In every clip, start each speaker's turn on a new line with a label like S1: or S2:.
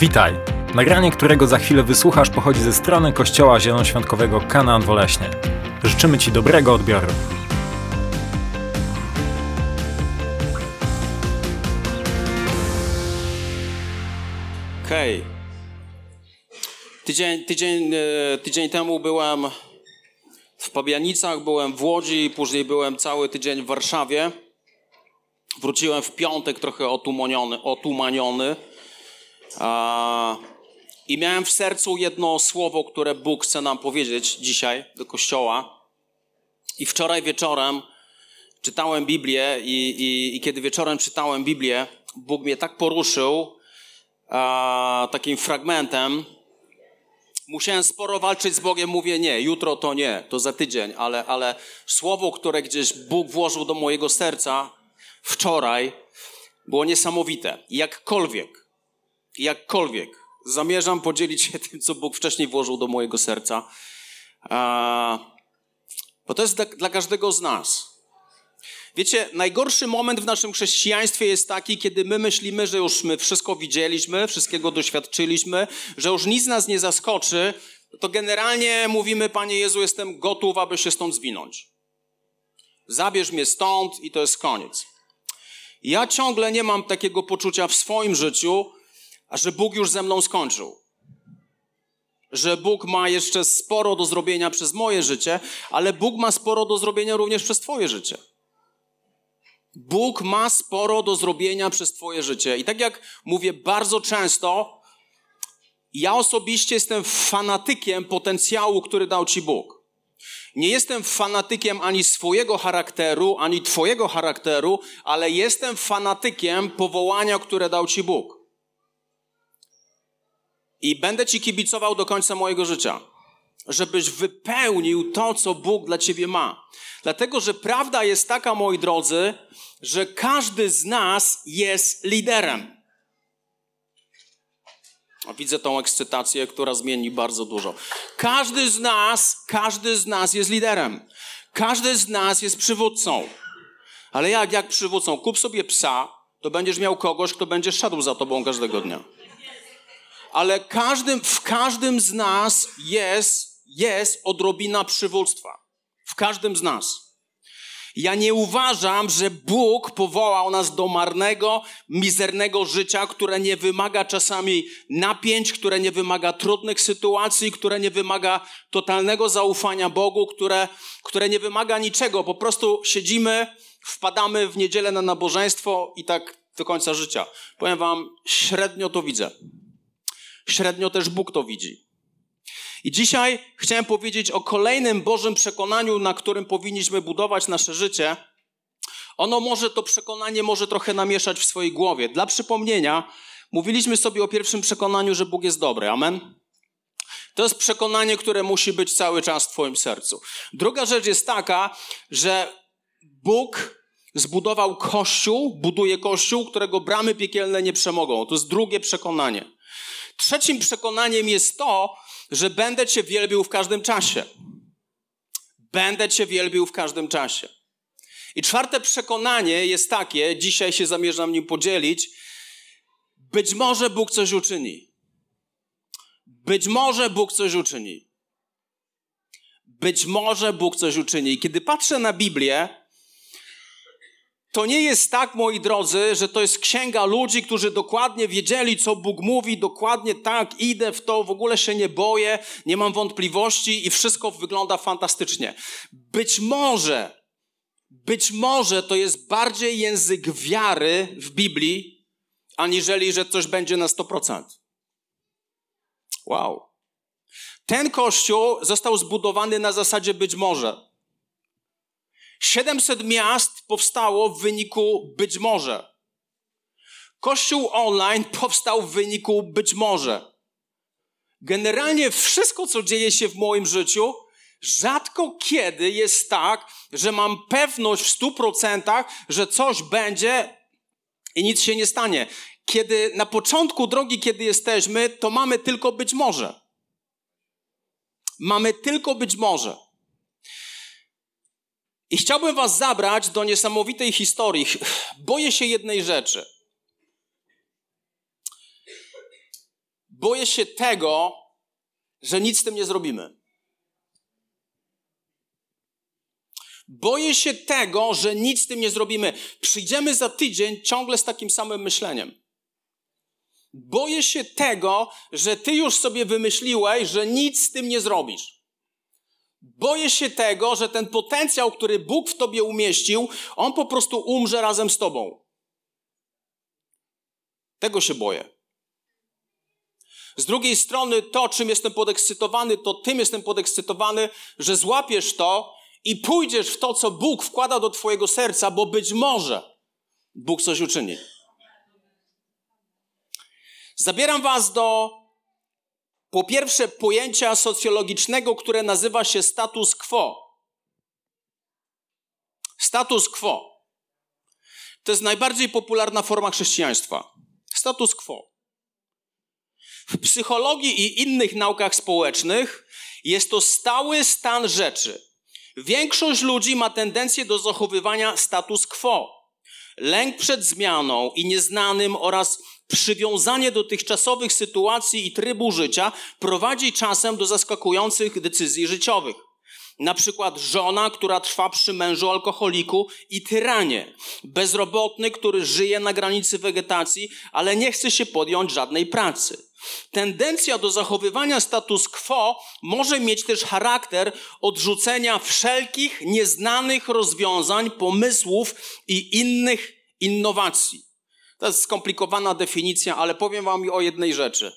S1: Witaj! Nagranie, którego za chwilę wysłuchasz, pochodzi ze strony Kościoła Zielonoświątkowego Kanaan Woleśnie. Życzymy Ci dobrego odbioru.
S2: Okej. Okay. Tydzień, tydzień, e, tydzień temu byłem w Pabianicach, byłem w Łodzi, później byłem cały tydzień w Warszawie. Wróciłem w piątek trochę otumaniony. otumaniony. I miałem w sercu jedno słowo, które Bóg chce nam powiedzieć dzisiaj do kościoła. I wczoraj wieczorem czytałem Biblię, i, i, i kiedy wieczorem czytałem Biblię, Bóg mnie tak poruszył a, takim fragmentem. Musiałem sporo walczyć z Bogiem, mówię nie, jutro to nie, to za tydzień, ale, ale słowo, które gdzieś Bóg włożył do mojego serca wczoraj, było niesamowite. Jakkolwiek, jakkolwiek zamierzam podzielić się tym, co Bóg wcześniej włożył do mojego serca, bo to jest dla, każdego z nas. Wiecie, najgorszy moment w naszym chrześcijaństwie jest taki, kiedy my myślimy, że już my wszystko widzieliśmy, wszystkiego doświadczyliśmy, że już nic nas nie zaskoczy, to generalnie mówimy, Panie Jezu, jestem gotów, aby się stąd zwinąć. Zabierz mnie stąd i to jest koniec. Ja ciągle nie mam takiego poczucia w swoim życiu, że Bóg już ze mną skończył. Że Bóg ma jeszcze sporo do zrobienia przez moje życie, ale Bóg ma sporo do zrobienia również przez Twoje życie. Bóg ma sporo do zrobienia przez Twoje życie. I tak jak mówię bardzo często, ja osobiście jestem fanatykiem potencjału, który dał Ci Bóg. Nie jestem fanatykiem ani swojego charakteru, ani Twojego charakteru, ale jestem fanatykiem powołania, które dał Ci Bóg. I będę Ci kibicował do końca mojego życia, żebyś wypełnił to, co Bóg dla Ciebie ma. Dlatego, że prawda jest taka, moi drodzy, że każdy z nas jest liderem. Widzę tą ekscytację, która zmieni bardzo dużo. Każdy z nas, każdy z nas jest liderem. Każdy z nas jest przywódcą. Ale jak, jak przywódcą? Kup sobie psa, to będziesz miał kogoś, kto będzie szedł za tobą każdego dnia ale każdym, w każdym z nas jest, jest odrobina przywództwa. W każdym z nas. Ja nie uważam, że Bóg powołał nas do marnego, mizernego życia, które nie wymaga czasami napięć, które nie wymaga trudnych sytuacji, które nie wymaga totalnego zaufania Bogu, które, które nie wymaga niczego. Po prostu siedzimy, wpadamy w niedzielę na nabożeństwo i tak do końca życia. Powiem Wam, średnio to widzę. Średnio też Bóg to widzi. I dzisiaj chciałem powiedzieć o kolejnym Bożym przekonaniu, na którym powinniśmy budować nasze życie. Ono może, to przekonanie może trochę namieszać w swojej głowie. Dla przypomnienia, mówiliśmy sobie o pierwszym przekonaniu, że Bóg jest dobry. Amen? To jest przekonanie, które musi być cały czas w Twoim sercu. Druga rzecz jest taka, że Bóg zbudował kościół, buduje kościół, którego bramy piekielne nie przemogą. To jest drugie przekonanie. Trzecim przekonaniem jest to, że będę Cię wielbił w każdym czasie. Będę Cię wielbił w każdym czasie. I czwarte przekonanie jest takie, dzisiaj się zamierzam nim podzielić. Być może Bóg coś uczyni. Być może Bóg coś uczyni. Być może Bóg coś uczyni. Kiedy patrzę na Biblię, to nie jest tak, moi drodzy, że to jest księga ludzi, którzy dokładnie wiedzieli, co Bóg mówi, dokładnie tak, idę w to, w ogóle się nie boję, nie mam wątpliwości i wszystko wygląda fantastycznie. Być może, być może to jest bardziej język wiary w Biblii, aniżeli, że coś będzie na 100%. Wow. Ten kościół został zbudowany na zasadzie być może. 700 miast powstało w wyniku być może. Kościół online powstał w wyniku być może. Generalnie wszystko, co dzieje się w moim życiu, rzadko kiedy jest tak, że mam pewność w stu procentach, że coś będzie i nic się nie stanie. Kiedy na początku drogi, kiedy jesteśmy, to mamy tylko być może. Mamy tylko być może. I chciałbym Was zabrać do niesamowitej historii. Boję się jednej rzeczy. Boję się tego, że nic z tym nie zrobimy. Boję się tego, że nic z tym nie zrobimy. Przyjdziemy za tydzień ciągle z takim samym myśleniem. Boję się tego, że ty już sobie wymyśliłeś, że nic z tym nie zrobisz. Boję się tego, że ten potencjał, który Bóg w tobie umieścił, on po prostu umrze razem z tobą. Tego się boję. Z drugiej strony, to, czym jestem podekscytowany, to tym jestem podekscytowany, że złapiesz to i pójdziesz w to, co Bóg wkłada do Twojego serca, bo być może Bóg coś uczyni. Zabieram Was do, po pierwsze, pojęcia socjologicznego, które nazywa się status quo. Status quo. To jest najbardziej popularna forma chrześcijaństwa. Status quo. W psychologii i innych naukach społecznych jest to stały stan rzeczy. Większość ludzi ma tendencję do zachowywania status quo. Lęk przed zmianą i nieznanym oraz przywiązanie dotychczasowych sytuacji i trybu życia prowadzi czasem do zaskakujących decyzji życiowych. Na przykład żona, która trwa przy mężu alkoholiku i tyranie. Bezrobotny, który żyje na granicy wegetacji, ale nie chce się podjąć żadnej pracy. Tendencja do zachowywania status quo może mieć też charakter odrzucenia wszelkich nieznanych rozwiązań, pomysłów i innych innowacji. To jest skomplikowana definicja, ale powiem Wam o jednej rzeczy.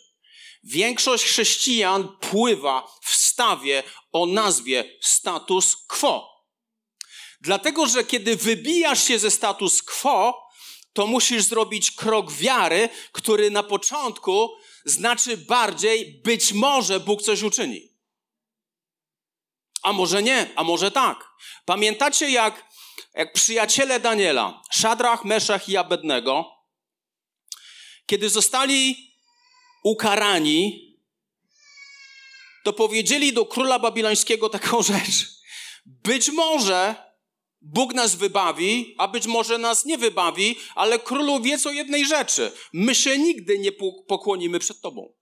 S2: Większość chrześcijan pływa w stawie o nazwie status quo. Dlatego, że kiedy wybijasz się ze status quo, to musisz zrobić krok wiary, który na początku znaczy bardziej być może Bóg coś uczyni. A może nie, a może tak. Pamiętacie, jak, jak przyjaciele Daniela, Szadrach, Meszach i Abednego, kiedy zostali ukarani, to powiedzieli do króla babilońskiego taką rzecz. Być może Bóg nas wybawi, a być może nas nie wybawi, ale królu wie co jednej rzeczy. My się nigdy nie pokłonimy przed Tobą,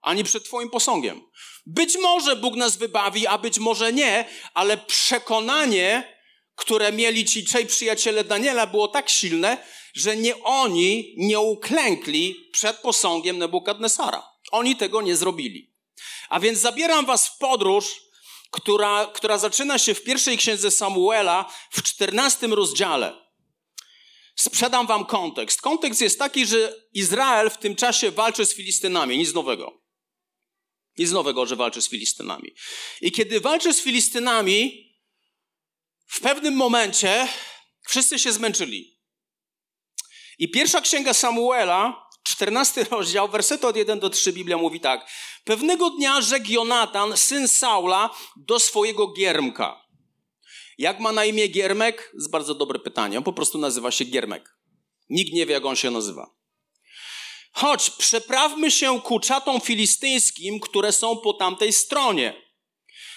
S2: ani przed Twoim posągiem. Być może Bóg nas wybawi, a być może nie, ale przekonanie, które mieli ci trzej przyjaciele Daniela, było tak silne, że nie oni nie uklękli przed posągiem Nebukadnesara. Oni tego nie zrobili. A więc zabieram was w podróż która, która zaczyna się w pierwszej księdze Samuela w czternastym rozdziale. Sprzedam wam kontekst. Kontekst jest taki, że Izrael w tym czasie walczy z Filistynami. Nic nowego. Nic nowego, że walczy z Filistynami. I kiedy walczy z Filistynami, w pewnym momencie wszyscy się zmęczyli. I pierwsza księga Samuela 14 rozdział, wersety od 1 do 3 Biblia mówi tak. Pewnego dnia rzekł Jonatan, syn Saula, do swojego giermka. Jak ma na imię giermek? Jest bardzo dobre pytanie. On po prostu nazywa się giermek. Nikt nie wie, jak on się nazywa. Chodź, przeprawmy się ku czatom filistyńskim, które są po tamtej stronie.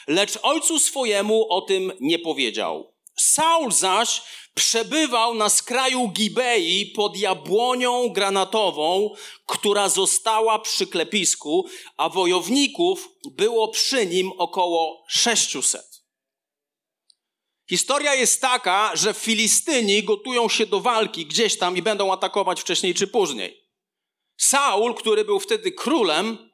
S2: Lecz ojcu swojemu o tym nie powiedział. Saul zaś przebywał na skraju Gibei pod jabłonią granatową, która została przy klepisku, a wojowników było przy nim około 600. Historia jest taka, że Filistyni gotują się do walki gdzieś tam i będą atakować wcześniej czy później. Saul, który był wtedy królem,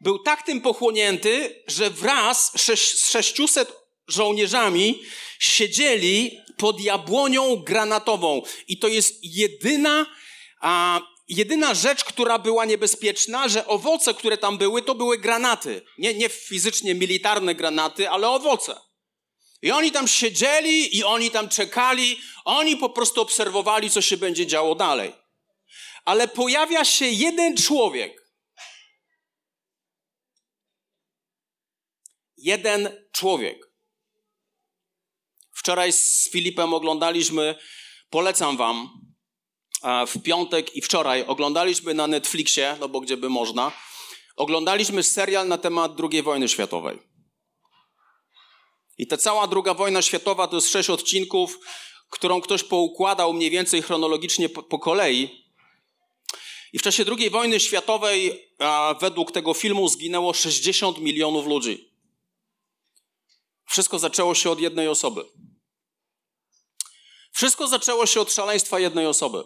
S2: był tak tym pochłonięty, że wraz z 600 żołnierzami siedzieli pod jabłonią granatową. I to jest jedyna, a, jedyna rzecz, która była niebezpieczna, że owoce, które tam były, to były granaty. Nie, nie fizycznie militarne granaty, ale owoce. I oni tam siedzieli i oni tam czekali, oni po prostu obserwowali, co się będzie działo dalej. Ale pojawia się jeden człowiek. Jeden człowiek. Wczoraj z Filipem oglądaliśmy, polecam wam, w piątek i wczoraj oglądaliśmy na Netflixie, no bo gdzie by można, oglądaliśmy serial na temat II wojny światowej. I ta cała druga wojna światowa to jest sześć odcinków, którą ktoś poukładał mniej więcej chronologicznie po, po kolei. I w czasie II wojny światowej a, według tego filmu zginęło 60 milionów ludzi. Wszystko zaczęło się od jednej osoby. Wszystko zaczęło się od szaleństwa jednej osoby.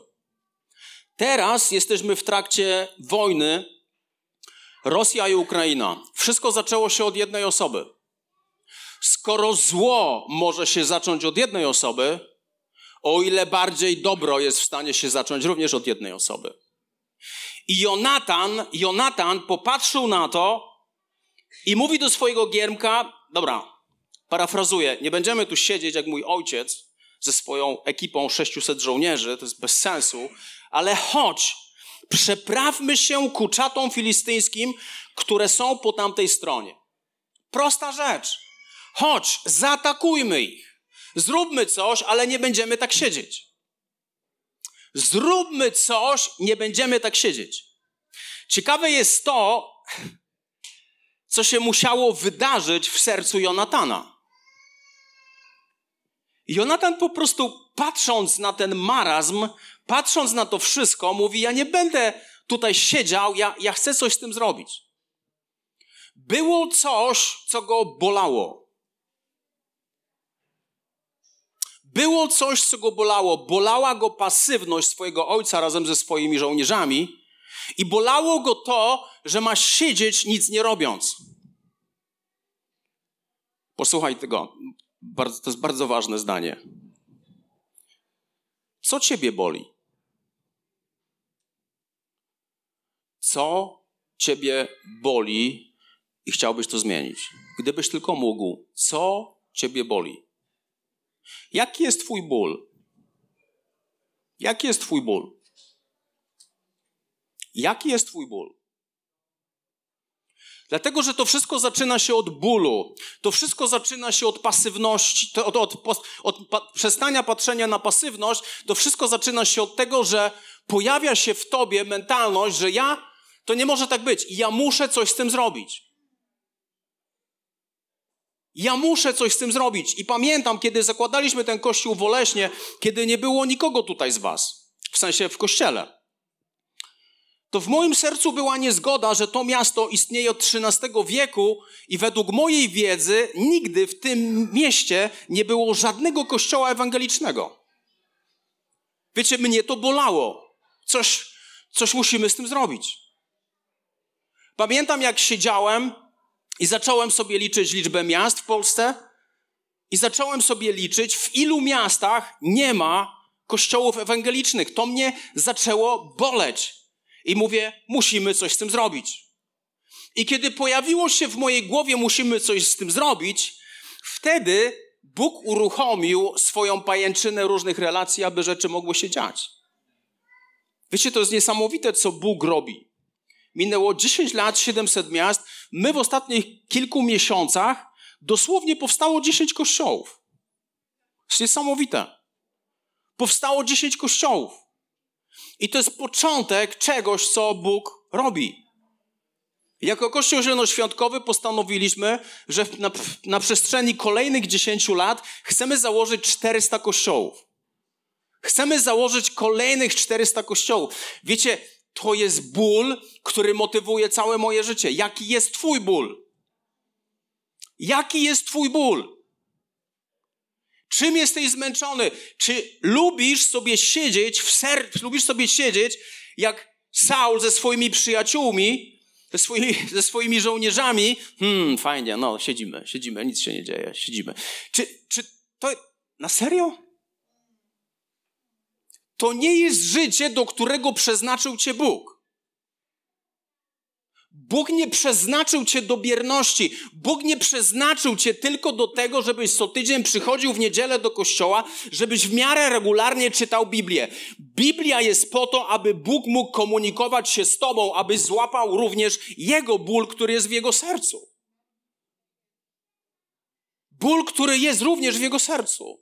S2: Teraz jesteśmy w trakcie wojny Rosja i Ukraina. Wszystko zaczęło się od jednej osoby. Skoro zło może się zacząć od jednej osoby, o ile bardziej dobro jest w stanie się zacząć również od jednej osoby. I Jonatan, Jonatan popatrzył na to i mówi do swojego giermka, dobra, parafrazuję, nie będziemy tu siedzieć jak mój ojciec ze swoją ekipą 600 żołnierzy, to jest bez sensu, ale chodź, przeprawmy się ku czatom filistyńskim, które są po tamtej stronie. Prosta rzecz. Chodź, zaatakujmy ich. Zróbmy coś, ale nie będziemy tak siedzieć. Zróbmy coś, nie będziemy tak siedzieć. Ciekawe jest to, co się musiało wydarzyć w sercu Jonatana. Jonatan po prostu patrząc na ten marazm, patrząc na to wszystko, mówi: Ja nie będę tutaj siedział, ja, ja chcę coś z tym zrobić. Było coś, co go bolało. Było coś, co go bolało. Bolała go pasywność swojego ojca razem ze swoimi żołnierzami i bolało go to, że ma siedzieć nic nie robiąc. Posłuchaj tego. To jest bardzo ważne zdanie. Co ciebie boli? Co ciebie boli i chciałbyś to zmienić? Gdybyś tylko mógł, co ciebie boli? Jaki jest Twój ból? Jaki jest Twój ból? Jaki jest Twój ból? Dlatego, że to wszystko zaczyna się od bólu. To wszystko zaczyna się od pasywności, od, od, od, pa, przestania patrzenia na pasywność. To wszystko zaczyna się od tego, że pojawia się w tobie mentalność, że ja, to nie może tak być. Ja muszę coś z tym zrobić. Ja muszę coś z tym zrobić. I pamiętam, kiedy zakładaliśmy ten kościół w Oleśnie, kiedy nie było nikogo tutaj z was. W sensie w kościele. To w moim sercu była niezgoda, że to miasto istnieje od XIII wieku i według mojej wiedzy nigdy w tym mieście nie było żadnego kościoła ewangelicznego. Wiecie, mnie to bolało. Coś, coś musimy z tym zrobić. Pamiętam, jak siedziałem i zacząłem sobie liczyć liczbę miast w Polsce i zacząłem sobie liczyć, w ilu miastach nie ma kościołów ewangelicznych. To mnie zaczęło boleć. I mówię, musimy coś z tym zrobić. I kiedy pojawiło się w mojej głowie, musimy coś z tym zrobić, wtedy Bóg uruchomił swoją pajęczynę różnych relacji, aby rzeczy mogły się dziać. Wiecie, to jest niesamowite, co Bóg robi. Minęło 10 lat, 700 miast. My w ostatnich kilku miesiącach dosłownie powstało 10 kościołów. To jest niesamowite. Powstało 10 kościołów. I to jest początek czegoś, co Bóg robi. Jako Kościół Zielonoświątkowy postanowiliśmy, że na, na przestrzeni kolejnych 10 lat chcemy założyć 400 kościołów. Chcemy założyć kolejnych 400 kościołów. Wiecie, to jest ból, który motywuje całe moje życie. Jaki jest Twój ból? Jaki jest Twój ból? Czym jesteś zmęczony? Czy lubisz sobie siedzieć w sercu, lubisz sobie siedzieć jak Saul ze swoimi przyjaciółmi, ze swoimi, ze swoimi żołnierzami? Hmm, fajnie, no, siedzimy, siedzimy, nic się nie dzieje, siedzimy. Czy, czy to na serio? To nie jest życie, do którego przeznaczył cię Bóg. Bóg nie przeznaczył cię do bierności. Bóg nie przeznaczył cię tylko do tego, żebyś co tydzień przychodził w niedzielę do kościoła, żebyś w miarę regularnie czytał Biblię. Biblia jest po to, aby Bóg mógł komunikować się z tobą, abyś złapał również Jego ból, który jest w Jego sercu. Ból, który jest również w Jego sercu.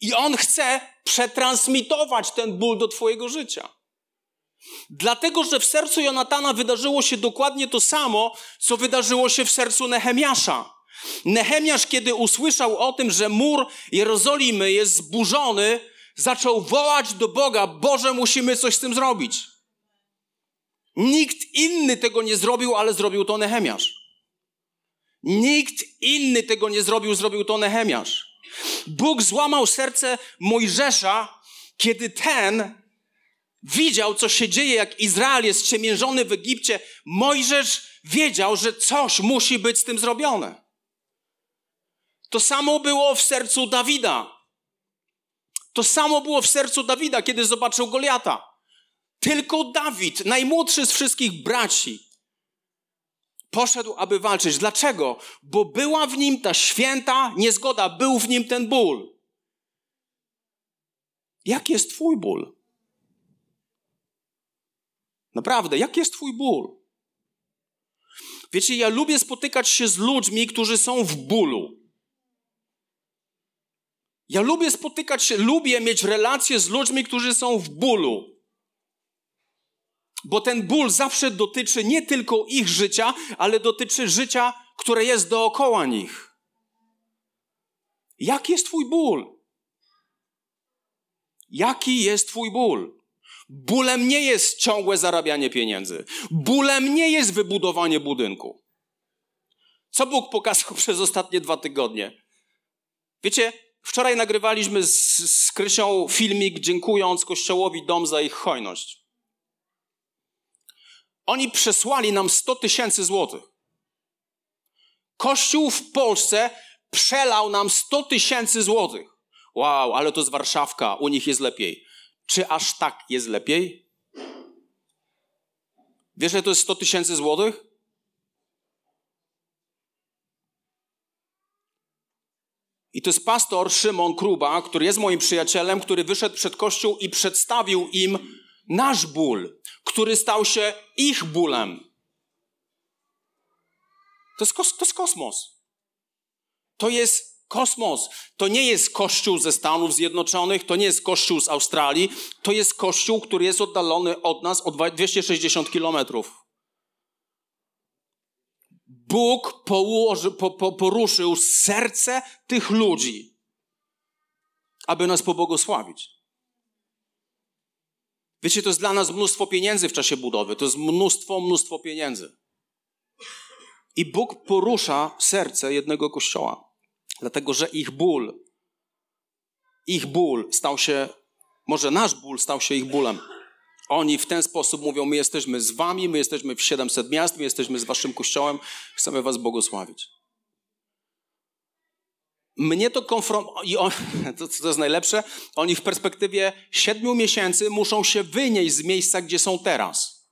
S2: I On chce przetransmitować ten ból do Twojego życia. Dlatego, że w sercu Jonatana wydarzyło się dokładnie to samo, co wydarzyło się w sercu Nehemiasza. Nehemiasz, kiedy usłyszał o tym, że mur Jerozolimy jest zburzony, zaczął wołać do Boga: Boże, musimy coś z tym zrobić. Nikt inny tego nie zrobił, ale zrobił to Nehemiasz. Nikt inny tego nie zrobił, zrobił to Nehemiasz. Bóg złamał serce Mojżesza, kiedy ten widział, co się dzieje, jak Izrael jest ciemiężony w Egipcie. Mojżesz wiedział, że coś musi być z tym zrobione. To samo było w sercu Dawida. To samo było w sercu Dawida, kiedy zobaczył Goliata. Tylko Dawid, najmłodszy z wszystkich braci, poszedł, aby walczyć. Dlaczego? Bo była w nim ta święta niezgoda, był w nim ten ból. Jaki jest Twój ból? Naprawdę, jaki jest Twój ból? Wiecie, ja lubię spotykać się z ludźmi, którzy są w bólu. Ja lubię spotykać się, lubię mieć relacje z ludźmi, którzy są w bólu. Bo ten ból zawsze dotyczy nie tylko ich życia, ale dotyczy życia, które jest dookoła nich. Jaki jest Twój ból? Jaki jest Twój ból? Bólem nie jest ciągłe zarabianie pieniędzy. Bólem nie jest wybudowanie budynku. Co Bóg pokazał przez ostatnie dwa tygodnie? Wiecie, wczoraj nagrywaliśmy z, z Krysią filmik, dziękując Kościołowi Dom za ich hojność. Oni przesłali nam 100 tysięcy złotych. Kościół w Polsce przelał nam 100 tysięcy złotych. Wow, ale to jest Warszawka, u nich jest lepiej. Czy aż tak jest lepiej? Wiesz, że to jest 100 tysięcy złotych? I to jest pastor Szymon Kruba, który jest moim przyjacielem, który wyszedł przed kościół i przedstawił im nasz ból, który stał się ich bólem. To jest, kos- to jest kosmos. To jest kosmos. To nie jest kościół ze Stanów Zjednoczonych, to nie jest kościół z Australii, to jest kościół, który jest oddalony od nas o 260 kilometrów. Bóg położy, po, po, poruszył serce tych ludzi, aby nas pobłogosławić. Wiecie, to jest dla nas mnóstwo pieniędzy w czasie budowy. To jest mnóstwo, mnóstwo pieniędzy. I Bóg porusza serce jednego kościoła, dlatego że ich ból, ich ból stał się, może nasz ból stał się ich bólem. Oni w ten sposób mówią: My jesteśmy z Wami, my jesteśmy w 700 miast, my jesteśmy z Waszym kościołem, chcemy Was błogosławić. Mnie to konfrontuje, to, to jest najlepsze, oni w perspektywie siedmiu miesięcy muszą się wynieść z miejsca, gdzie są teraz.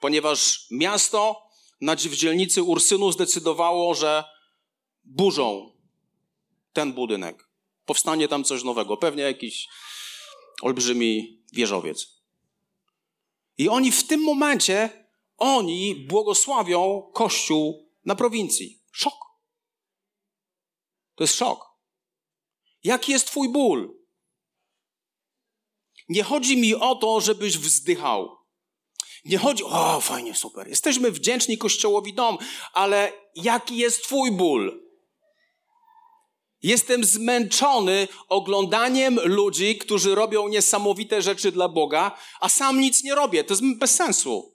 S2: Ponieważ miasto w dzielnicy Ursynu zdecydowało, że burzą ten budynek. Powstanie tam coś nowego, pewnie jakiś olbrzymi wieżowiec. I oni w tym momencie, oni błogosławią Kościół na prowincji. Szok. To jest szok. Jaki jest Twój ból? Nie chodzi mi o to, żebyś wzdychał. Nie chodzi, o fajnie, super. Jesteśmy wdzięczni Kościołowi dom, ale jaki jest Twój ból? Jestem zmęczony oglądaniem ludzi, którzy robią niesamowite rzeczy dla Boga, a sam nic nie robię. To jest bez sensu.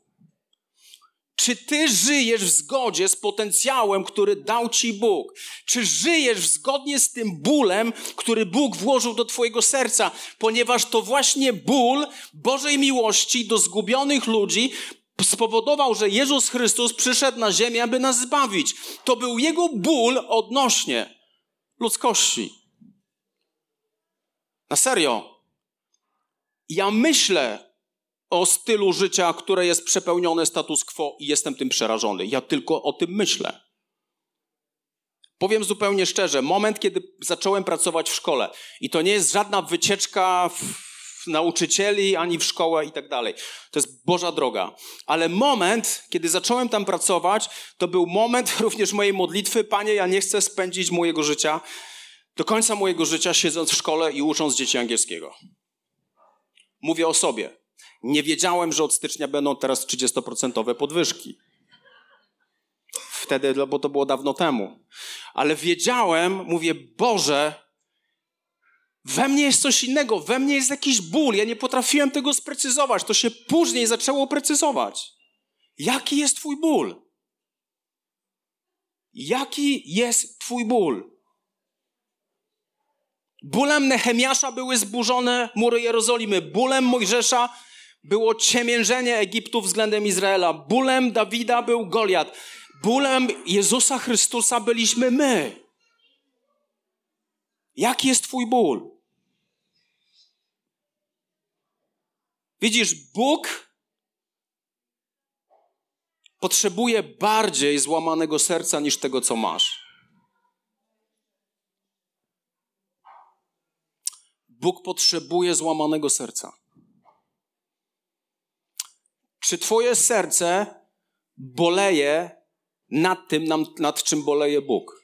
S2: Czy ty żyjesz w zgodzie z potencjałem, który dał ci Bóg? Czy żyjesz zgodnie z tym bólem, który Bóg włożył do twojego serca? Ponieważ to właśnie ból Bożej miłości do zgubionych ludzi spowodował, że Jezus Chrystus przyszedł na ziemię, aby nas zbawić. To był Jego ból odnośnie ludzkości. Na serio. Ja myślę o stylu życia, które jest przepełnione status quo i jestem tym przerażony. Ja tylko o tym myślę. Powiem zupełnie szczerze, moment, kiedy zacząłem pracować w szkole, i to nie jest żadna wycieczka w nauczycieli, ani w szkołę i tak dalej. To jest Boża droga. Ale moment, kiedy zacząłem tam pracować, to był moment również mojej modlitwy. Panie, ja nie chcę spędzić mojego życia, do końca mojego życia siedząc w szkole i ucząc dzieci angielskiego. Mówię o sobie. Nie wiedziałem, że od stycznia będą teraz 30% podwyżki. Wtedy, no bo to było dawno temu. Ale wiedziałem, mówię, Boże, We mnie jest coś innego, we mnie jest jakiś ból. Ja nie potrafiłem tego sprecyzować. To się później zaczęło precyzować. Jaki jest Twój ból? Jaki jest Twój ból? Bólem Nehemiasza były zburzone mury Jerozolimy. Bólem Mojżesza było ciemiężenie Egiptu względem Izraela. Bólem Dawida był Goliat. Bólem Jezusa Chrystusa byliśmy my. Jaki jest Twój ból? Widzisz, Bóg potrzebuje bardziej złamanego serca niż tego, co masz. Bóg potrzebuje złamanego serca. Czy Twoje serce boleje nad tym, nad czym boleje Bóg?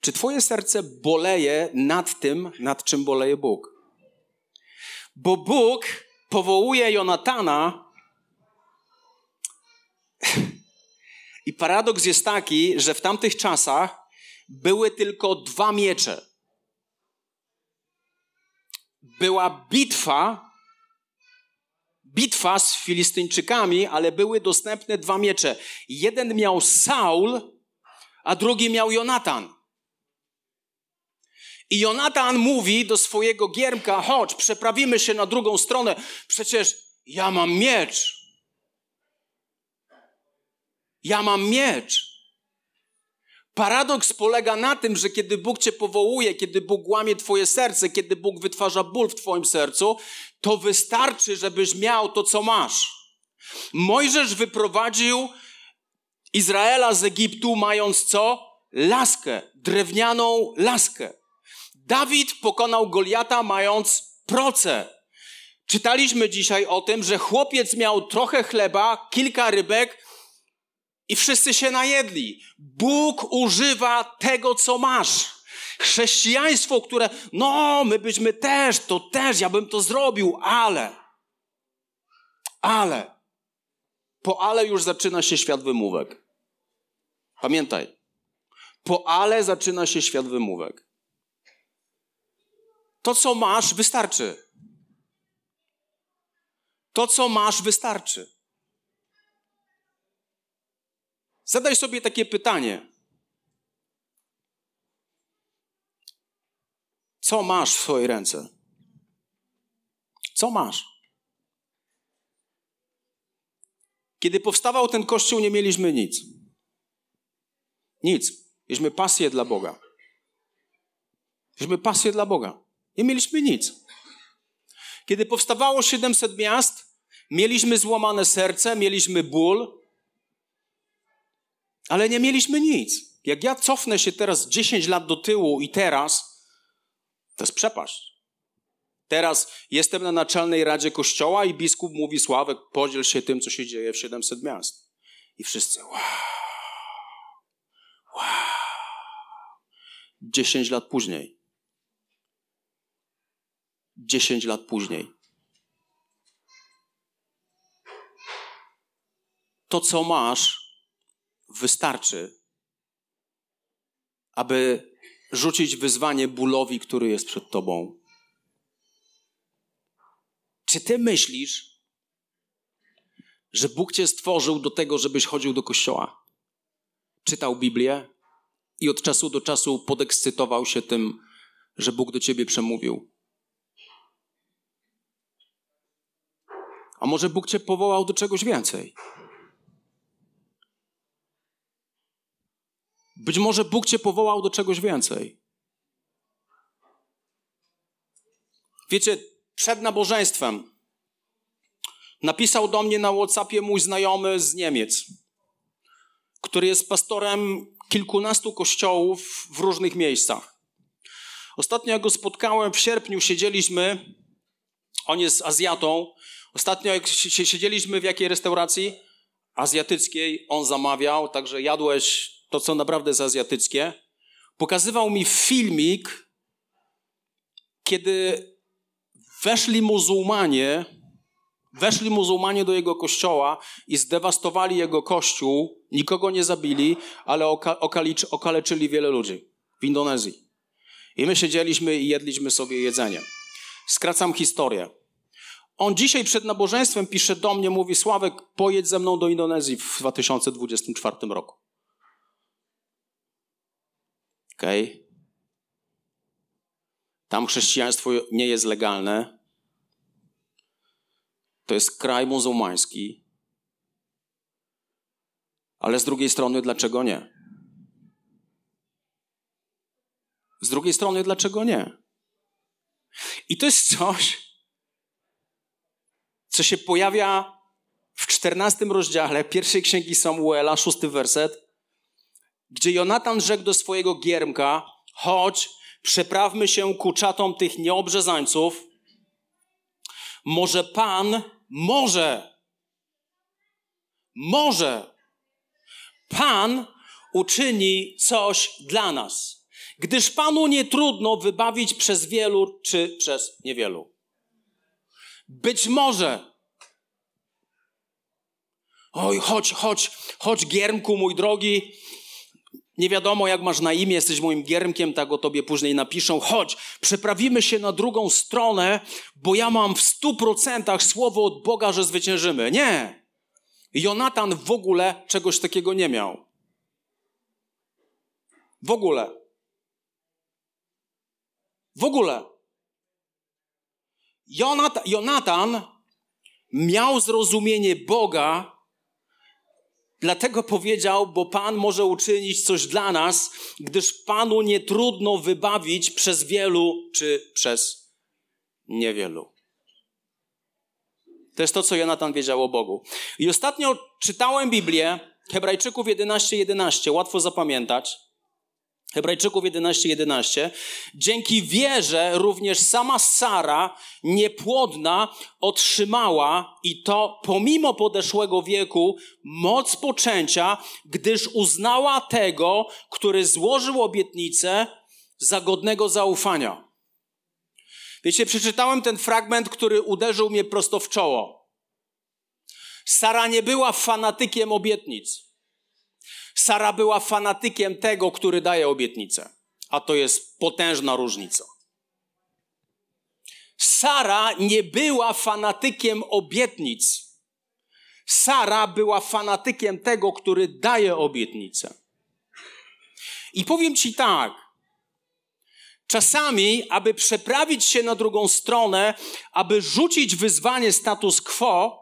S2: Czy Twoje serce boleje nad tym, nad czym boleje Bóg? Bo Bóg powołuje Jonatana. I paradoks jest taki, że w tamtych czasach były tylko dwa miecze. Była bitwa, bitwa z Filistyńczykami, ale były dostępne dwa miecze. Jeden miał Saul, a drugi miał Jonatan. I Jonatan mówi do swojego giermka: chodź, przeprawimy się na drugą stronę, przecież ja mam miecz. Ja mam miecz. Paradoks polega na tym, że kiedy Bóg cię powołuje, kiedy Bóg łamie twoje serce, kiedy Bóg wytwarza ból w twoim sercu, to wystarczy, żebyś miał to, co masz. Mojżesz wyprowadził Izraela z Egiptu, mając co? Laskę, drewnianą laskę. Dawid pokonał Goliata mając proce. Czytaliśmy dzisiaj o tym, że chłopiec miał trochę chleba, kilka rybek i wszyscy się najedli. Bóg używa tego, co masz. Chrześcijaństwo, które, no, my byśmy też, to też, ja bym to zrobił, ale, ale, po ale już zaczyna się świat wymówek. Pamiętaj, po ale zaczyna się świat wymówek. To, co masz, wystarczy. To, co masz, wystarczy. Zadaj sobie takie pytanie. Co masz w swojej ręce? Co masz? Kiedy powstawał ten kościół, nie mieliśmy nic. Nic. Mieliśmy pasję dla Boga. Mieliśmy pasję dla Boga. Nie mieliśmy nic. Kiedy powstawało 700 miast, mieliśmy złamane serce, mieliśmy ból, ale nie mieliśmy nic. Jak ja cofnę się teraz 10 lat do tyłu i teraz, to jest przepaść. Teraz jestem na naczelnej radzie kościoła i biskup mówi: Sławek, podziel się tym, co się dzieje w 700 miast. I wszyscy, wow, wow. 10 lat później 10 lat później. To, co masz, wystarczy, aby rzucić wyzwanie bólowi, który jest przed tobą. Czy ty myślisz, że Bóg cię stworzył do tego, żebyś chodził do kościoła? Czytał Biblię i od czasu do czasu podekscytował się tym, że Bóg do ciebie przemówił. A może Bóg cię powołał do czegoś więcej? Być może Bóg cię powołał do czegoś więcej. Wiecie, przed nabożeństwem napisał do mnie na WhatsAppie mój znajomy z Niemiec, który jest pastorem kilkunastu kościołów w różnych miejscach. Ostatnio go spotkałem w sierpniu, siedzieliśmy, on jest Azjatą, Ostatnio, jak siedzieliśmy w jakiej restauracji azjatyckiej, on zamawiał, także jadłeś to, co naprawdę jest azjatyckie. Pokazywał mi filmik, kiedy weszli muzułmanie, weszli muzułmanie do jego kościoła i zdewastowali jego kościół, nikogo nie zabili, ale okaleczyli wiele ludzi w Indonezji. I my siedzieliśmy i jedliśmy sobie jedzenie. Skracam historię. On dzisiaj przed nabożeństwem pisze do mnie, mówi Sławek, pojedź ze mną do Indonezji w 2024 roku. Okej. Okay. Tam chrześcijaństwo nie jest legalne. To jest kraj muzułmański. Ale z drugiej strony, dlaczego nie? Z drugiej strony, dlaczego nie? I to jest coś, co się pojawia w czternastym rozdziale pierwszej księgi Samuela, szósty werset, gdzie Jonatan rzekł do swojego giermka: Chodź, przeprawmy się ku czatom tych nieobrzezańców. Może Pan, może, może Pan uczyni coś dla nas, gdyż Panu nie trudno wybawić przez wielu czy przez niewielu. Być może. Oj, chodź, chodź, chodź, Giermku, mój drogi. Nie wiadomo, jak masz na imię, jesteś moim giermkiem, tak o tobie później napiszą. Chodź, przeprawimy się na drugą stronę, bo ja mam w stu procentach słowo od Boga, że zwyciężymy. Nie. Jonatan w ogóle czegoś takiego nie miał. W ogóle. W ogóle. Jonatan, miał zrozumienie Boga, dlatego powiedział, bo Pan może uczynić coś dla nas, gdyż Panu nie trudno wybawić przez wielu czy przez niewielu. To jest to, co Jonatan wiedział o Bogu. I ostatnio czytałem Biblię, Hebrajczyków 11:11, 11, łatwo zapamiętać. Hebrajczyków 11:11. 11. Dzięki wierze również sama Sara, niepłodna, otrzymała i to pomimo podeszłego wieku moc poczęcia, gdyż uznała tego, który złożył obietnicę za godnego zaufania. Wiecie, przeczytałem ten fragment, który uderzył mnie prosto w czoło. Sara nie była fanatykiem obietnic. Sara była fanatykiem tego, który daje obietnicę. A to jest potężna różnica. Sara nie była fanatykiem obietnic. Sara była fanatykiem tego, który daje obietnicę. I powiem ci tak. Czasami, aby przeprawić się na drugą stronę, aby rzucić wyzwanie status quo,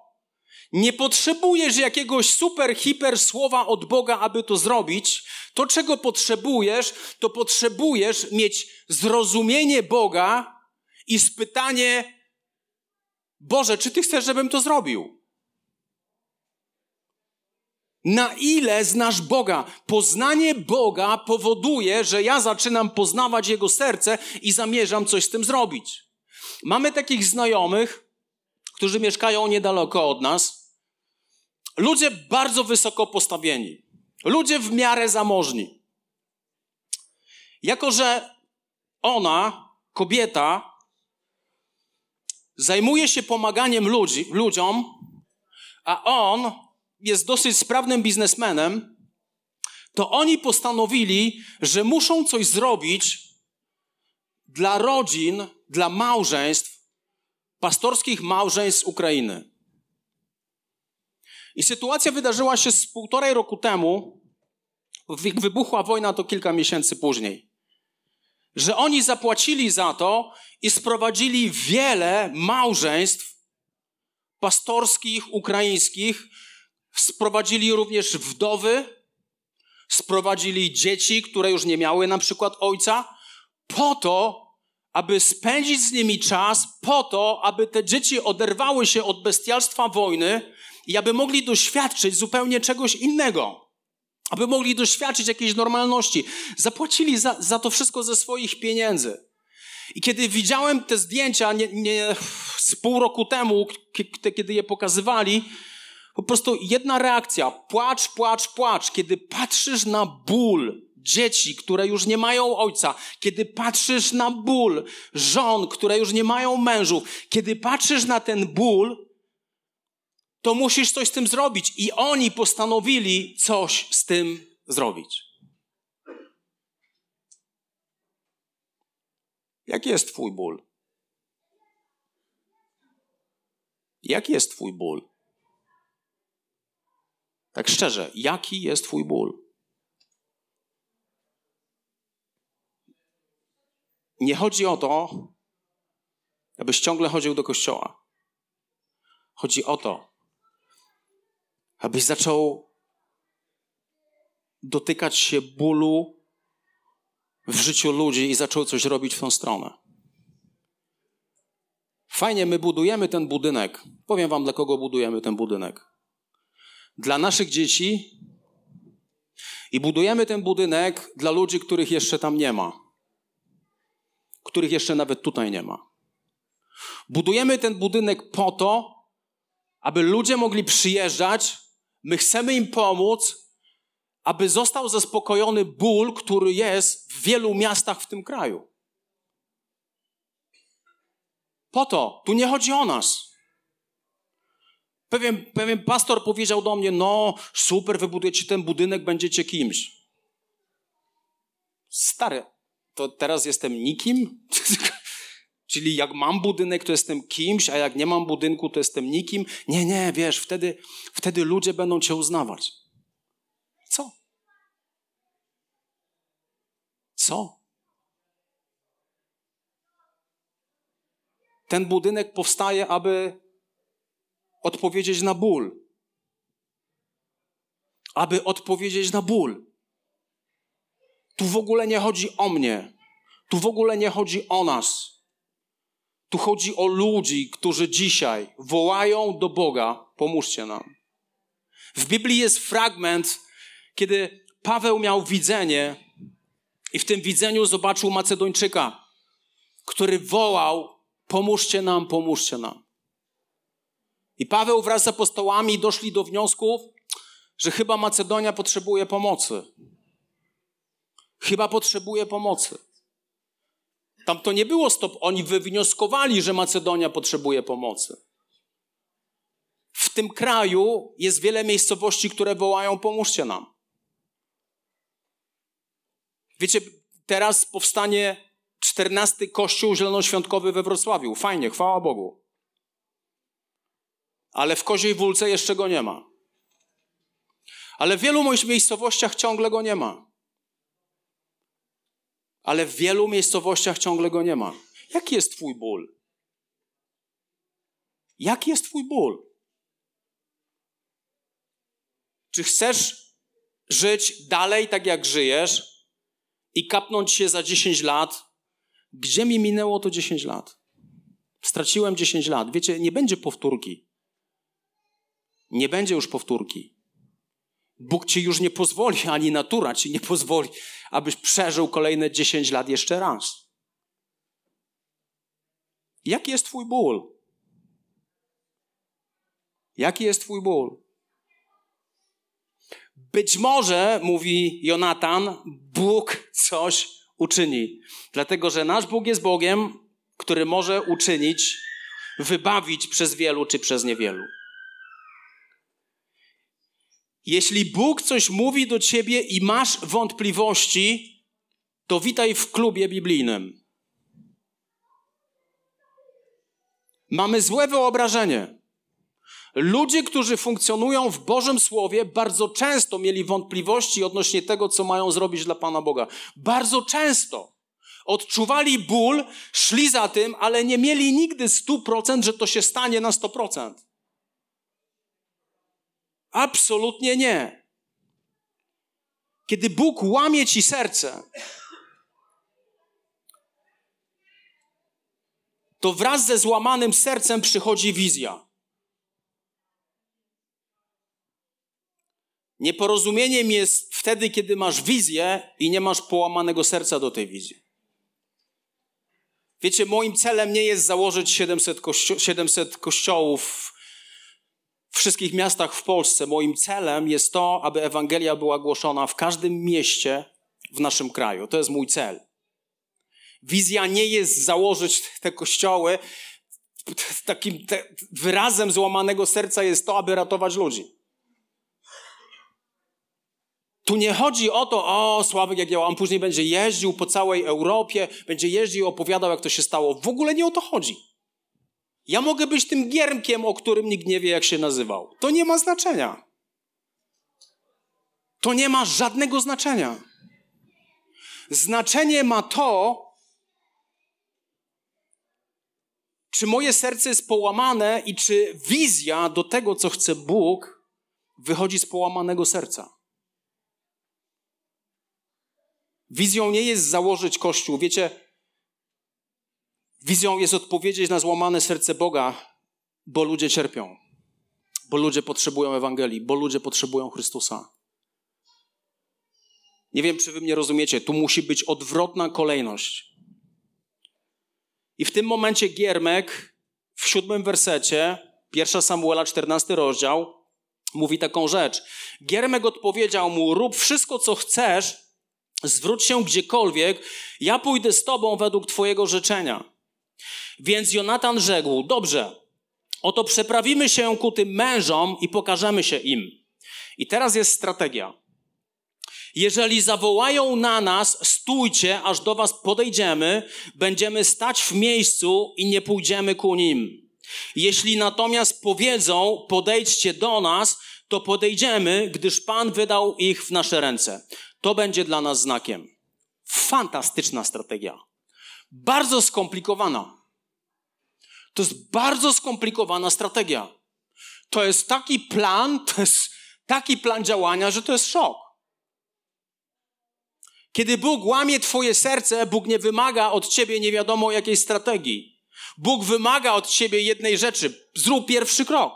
S2: nie potrzebujesz jakiegoś super, hiper słowa od Boga, aby to zrobić. To, czego potrzebujesz, to potrzebujesz mieć zrozumienie Boga i spytanie, Boże, czy Ty chcesz, żebym to zrobił? Na ile znasz Boga? Poznanie Boga powoduje, że ja zaczynam poznawać Jego serce i zamierzam coś z tym zrobić. Mamy takich znajomych, którzy mieszkają niedaleko od nas, Ludzie bardzo wysoko postawieni. Ludzie w miarę zamożni. Jako, że ona, kobieta, zajmuje się pomaganiem ludzi, ludziom, a on jest dosyć sprawnym biznesmenem, to oni postanowili, że muszą coś zrobić dla rodzin, dla małżeństw, pastorskich małżeństw z Ukrainy. I sytuacja wydarzyła się z półtorej roku temu. Wybuchła wojna to kilka miesięcy później. Że oni zapłacili za to i sprowadzili wiele małżeństw pastorskich, ukraińskich. Sprowadzili również wdowy, sprowadzili dzieci, które już nie miały na przykład ojca, po to, aby spędzić z nimi czas, po to, aby te dzieci oderwały się od bestialstwa wojny i aby mogli doświadczyć zupełnie czegoś innego. Aby mogli doświadczyć jakiejś normalności. Zapłacili za, za to wszystko ze swoich pieniędzy. I kiedy widziałem te zdjęcia nie, nie, z pół roku temu, kiedy je pokazywali, po prostu jedna reakcja: płacz, płacz, płacz. Kiedy patrzysz na ból dzieci, które już nie mają ojca, kiedy patrzysz na ból żon, które już nie mają mężów, kiedy patrzysz na ten ból, to musisz coś z tym zrobić. I oni postanowili coś z tym zrobić. Jaki jest Twój ból? Jaki jest Twój ból? Tak szczerze, jaki jest Twój ból? Nie chodzi o to, abyś ciągle chodził do kościoła. Chodzi o to, abyś zaczął dotykać się bólu w życiu ludzi i zaczął coś robić w tą stronę. Fajnie, my budujemy ten budynek. Powiem Wam, dla kogo budujemy ten budynek. Dla naszych dzieci i budujemy ten budynek dla ludzi, których jeszcze tam nie ma, których jeszcze nawet tutaj nie ma. Budujemy ten budynek po to, aby ludzie mogli przyjeżdżać. My chcemy im pomóc, aby został zaspokojony ból, który jest w wielu miastach w tym kraju. Po to, tu nie chodzi o nas. Pewien, pewien pastor powiedział do mnie: No, super, wybudujecie ten budynek, będziecie kimś. Stary, to teraz jestem nikim? Czyli jak mam budynek, to jestem kimś, a jak nie mam budynku, to jestem nikim. Nie, nie, wiesz, wtedy, wtedy ludzie będą cię uznawać. Co? Co? Ten budynek powstaje, aby odpowiedzieć na ból. Aby odpowiedzieć na ból. Tu w ogóle nie chodzi o mnie. Tu w ogóle nie chodzi o nas. Tu chodzi o ludzi, którzy dzisiaj wołają do Boga: pomóżcie nam. W Biblii jest fragment, kiedy Paweł miał widzenie i w tym widzeniu zobaczył Macedończyka, który wołał: Pomóżcie nam, pomóżcie nam. I Paweł wraz z apostołami doszli do wniosków, że chyba Macedonia potrzebuje pomocy. Chyba potrzebuje pomocy. Tam to nie było stop. Oni wywnioskowali, że Macedonia potrzebuje pomocy. W tym kraju jest wiele miejscowości, które wołają: pomóżcie nam. Wiecie, teraz powstanie czternasty kościół zielonoświątkowy we Wrocławiu. Fajnie, chwała Bogu. Ale w Koziej Wólce jeszcze go nie ma. Ale w wielu moich miejscowościach ciągle go nie ma. Ale w wielu miejscowościach ciągle go nie ma. Jaki jest Twój ból? Jaki jest Twój ból? Czy chcesz żyć dalej tak, jak żyjesz i kapnąć się za 10 lat? Gdzie mi minęło to 10 lat? Straciłem 10 lat. Wiecie, nie będzie powtórki. Nie będzie już powtórki. Bóg ci już nie pozwoli, ani natura ci nie pozwoli, abyś przeżył kolejne 10 lat jeszcze raz. Jaki jest Twój ból? Jaki jest Twój ból? Być może, mówi Jonatan, Bóg coś uczyni. Dlatego, że nasz Bóg jest Bogiem, który może uczynić, wybawić przez wielu czy przez niewielu. Jeśli Bóg coś mówi do ciebie i masz wątpliwości, to witaj w klubie biblijnym. Mamy złe wyobrażenie. Ludzie, którzy funkcjonują w Bożym Słowie, bardzo często mieli wątpliwości odnośnie tego, co mają zrobić dla Pana Boga. Bardzo często. Odczuwali ból, szli za tym, ale nie mieli nigdy 100%, że to się stanie na 100%. Absolutnie nie. Kiedy Bóg łamie ci serce, to wraz ze złamanym sercem przychodzi wizja. Nieporozumieniem jest wtedy, kiedy masz wizję i nie masz połamanego serca do tej wizji. Wiecie, moim celem nie jest założyć 700, kościo 700 kościołów w wszystkich miastach w Polsce. Moim celem jest to, aby Ewangelia była głoszona w każdym mieście w naszym kraju. To jest mój cel. Wizja nie jest założyć te kościoły. Takim wyrazem złamanego serca jest to, aby ratować ludzi. Tu nie chodzi o to, o Sławek jak ja, on później będzie jeździł po całej Europie, będzie jeździł, opowiadał jak to się stało. W ogóle nie o to chodzi. Ja mogę być tym giermkiem, o którym nikt nie wie jak się nazywał. To nie ma znaczenia. To nie ma żadnego znaczenia. Znaczenie ma to, czy moje serce jest połamane i czy wizja do tego, co chce Bóg, wychodzi z połamanego serca. Wizją nie jest założyć kościół. Wiecie, wizją jest odpowiedzieć na złamane serce Boga, bo ludzie cierpią, bo ludzie potrzebują Ewangelii, bo ludzie potrzebują Chrystusa. Nie wiem, czy wy mnie rozumiecie. Tu musi być odwrotna kolejność. I w tym momencie Giermek w siódmym wersecie, pierwsza Samuela, 14 rozdział, mówi taką rzecz. Giermek odpowiedział mu: Rób wszystko, co chcesz, zwróć się gdziekolwiek, ja pójdę z tobą według twojego życzenia. Więc Jonatan rzekł: Dobrze, oto przeprawimy się ku tym mężom i pokażemy się im. I teraz jest strategia. Jeżeli zawołają na nas, stójcie, aż do was podejdziemy, będziemy stać w miejscu i nie pójdziemy ku nim. Jeśli natomiast powiedzą, podejdźcie do nas, to podejdziemy, gdyż Pan wydał ich w nasze ręce. To będzie dla nas znakiem. Fantastyczna strategia. Bardzo skomplikowana. To jest bardzo skomplikowana strategia. To jest taki plan, to jest taki plan działania, że to jest szok. Kiedy Bóg łamie Twoje serce, Bóg nie wymaga od Ciebie nie wiadomo jakiej strategii. Bóg wymaga od Ciebie jednej rzeczy: zrób pierwszy krok.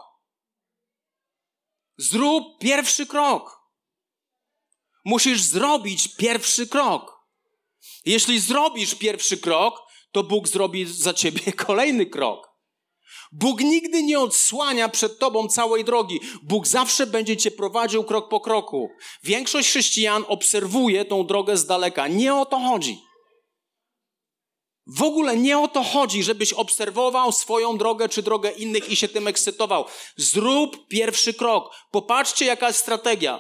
S2: Zrób pierwszy krok. Musisz zrobić pierwszy krok. Jeśli zrobisz pierwszy krok, to Bóg zrobi za Ciebie kolejny krok. Bóg nigdy nie odsłania przed tobą całej drogi. Bóg zawsze będzie cię prowadził krok po kroku. Większość chrześcijan obserwuje tą drogę z daleka. Nie o to chodzi. W ogóle nie o to chodzi, żebyś obserwował swoją drogę czy drogę innych i się tym ekscytował. Zrób pierwszy krok. Popatrzcie, jaka jest strategia.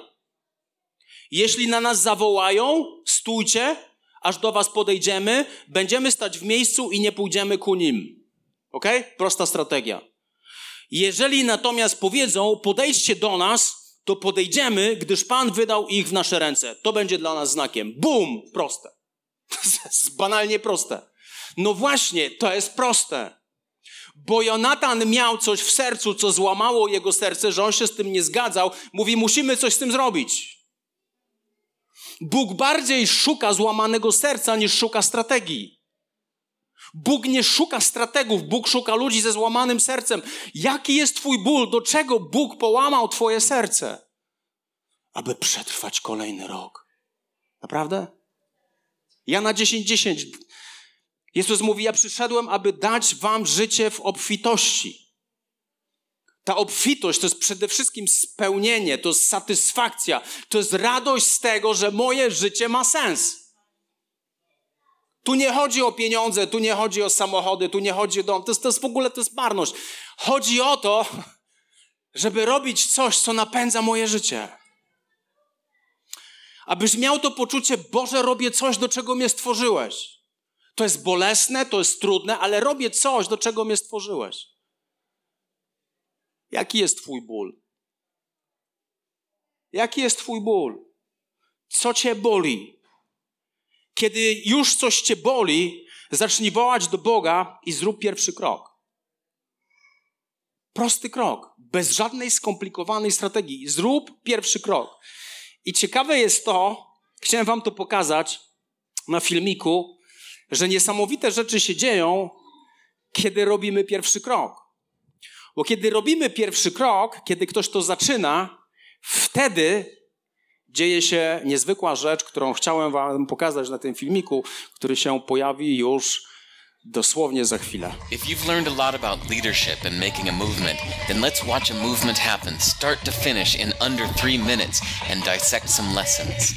S2: Jeśli na nas zawołają, stójcie, aż do was podejdziemy, będziemy stać w miejscu i nie pójdziemy ku nim. Ok? Prosta strategia. Jeżeli natomiast powiedzą, podejdźcie do nas, to podejdziemy, gdyż Pan wydał ich w nasze ręce. To będzie dla nas znakiem. Bum! Proste. Banalnie proste. No właśnie, to jest proste. Bo Jonatan miał coś w sercu, co złamało jego serce, że on się z tym nie zgadzał. Mówi, musimy coś z tym zrobić. Bóg bardziej szuka złamanego serca niż szuka strategii. Bóg nie szuka strategów, Bóg szuka ludzi ze złamanym sercem. Jaki jest Twój ból? Do czego Bóg połamał Twoje serce? Aby przetrwać kolejny rok. Naprawdę? Ja na 10, 10. Jezus mówi: Ja przyszedłem, aby dać Wam życie w obfitości. Ta obfitość to jest przede wszystkim spełnienie, to jest satysfakcja, to jest radość z tego, że moje życie ma sens. Tu nie chodzi o pieniądze, tu nie chodzi o samochody, tu nie chodzi o dom. To jest, to jest w ogóle to jest marność. Chodzi o to, żeby robić coś, co napędza moje życie. Abyś miał to poczucie, Boże, robię coś, do czego mnie stworzyłeś. To jest bolesne, to jest trudne, ale robię coś, do czego mnie stworzyłeś. Jaki jest Twój ból? Jaki jest Twój ból? Co Cię boli? Kiedy już coś cię boli, zacznij wołać do Boga i zrób pierwszy krok. Prosty krok, bez żadnej skomplikowanej strategii. Zrób pierwszy krok. I ciekawe jest to, chciałem Wam to pokazać na filmiku, że niesamowite rzeczy się dzieją, kiedy robimy pierwszy krok. Bo kiedy robimy pierwszy krok, kiedy ktoś to zaczyna, wtedy dzieje się niezwykła rzecz, którą chciałem Wam pokazać na tym filmiku, który się pojawi już dosłownie za chwilę.
S3: If you've learned a lot about leadership and making a movement, then let's watch a movement happen start to finish in under three minutes and dissect some lessons.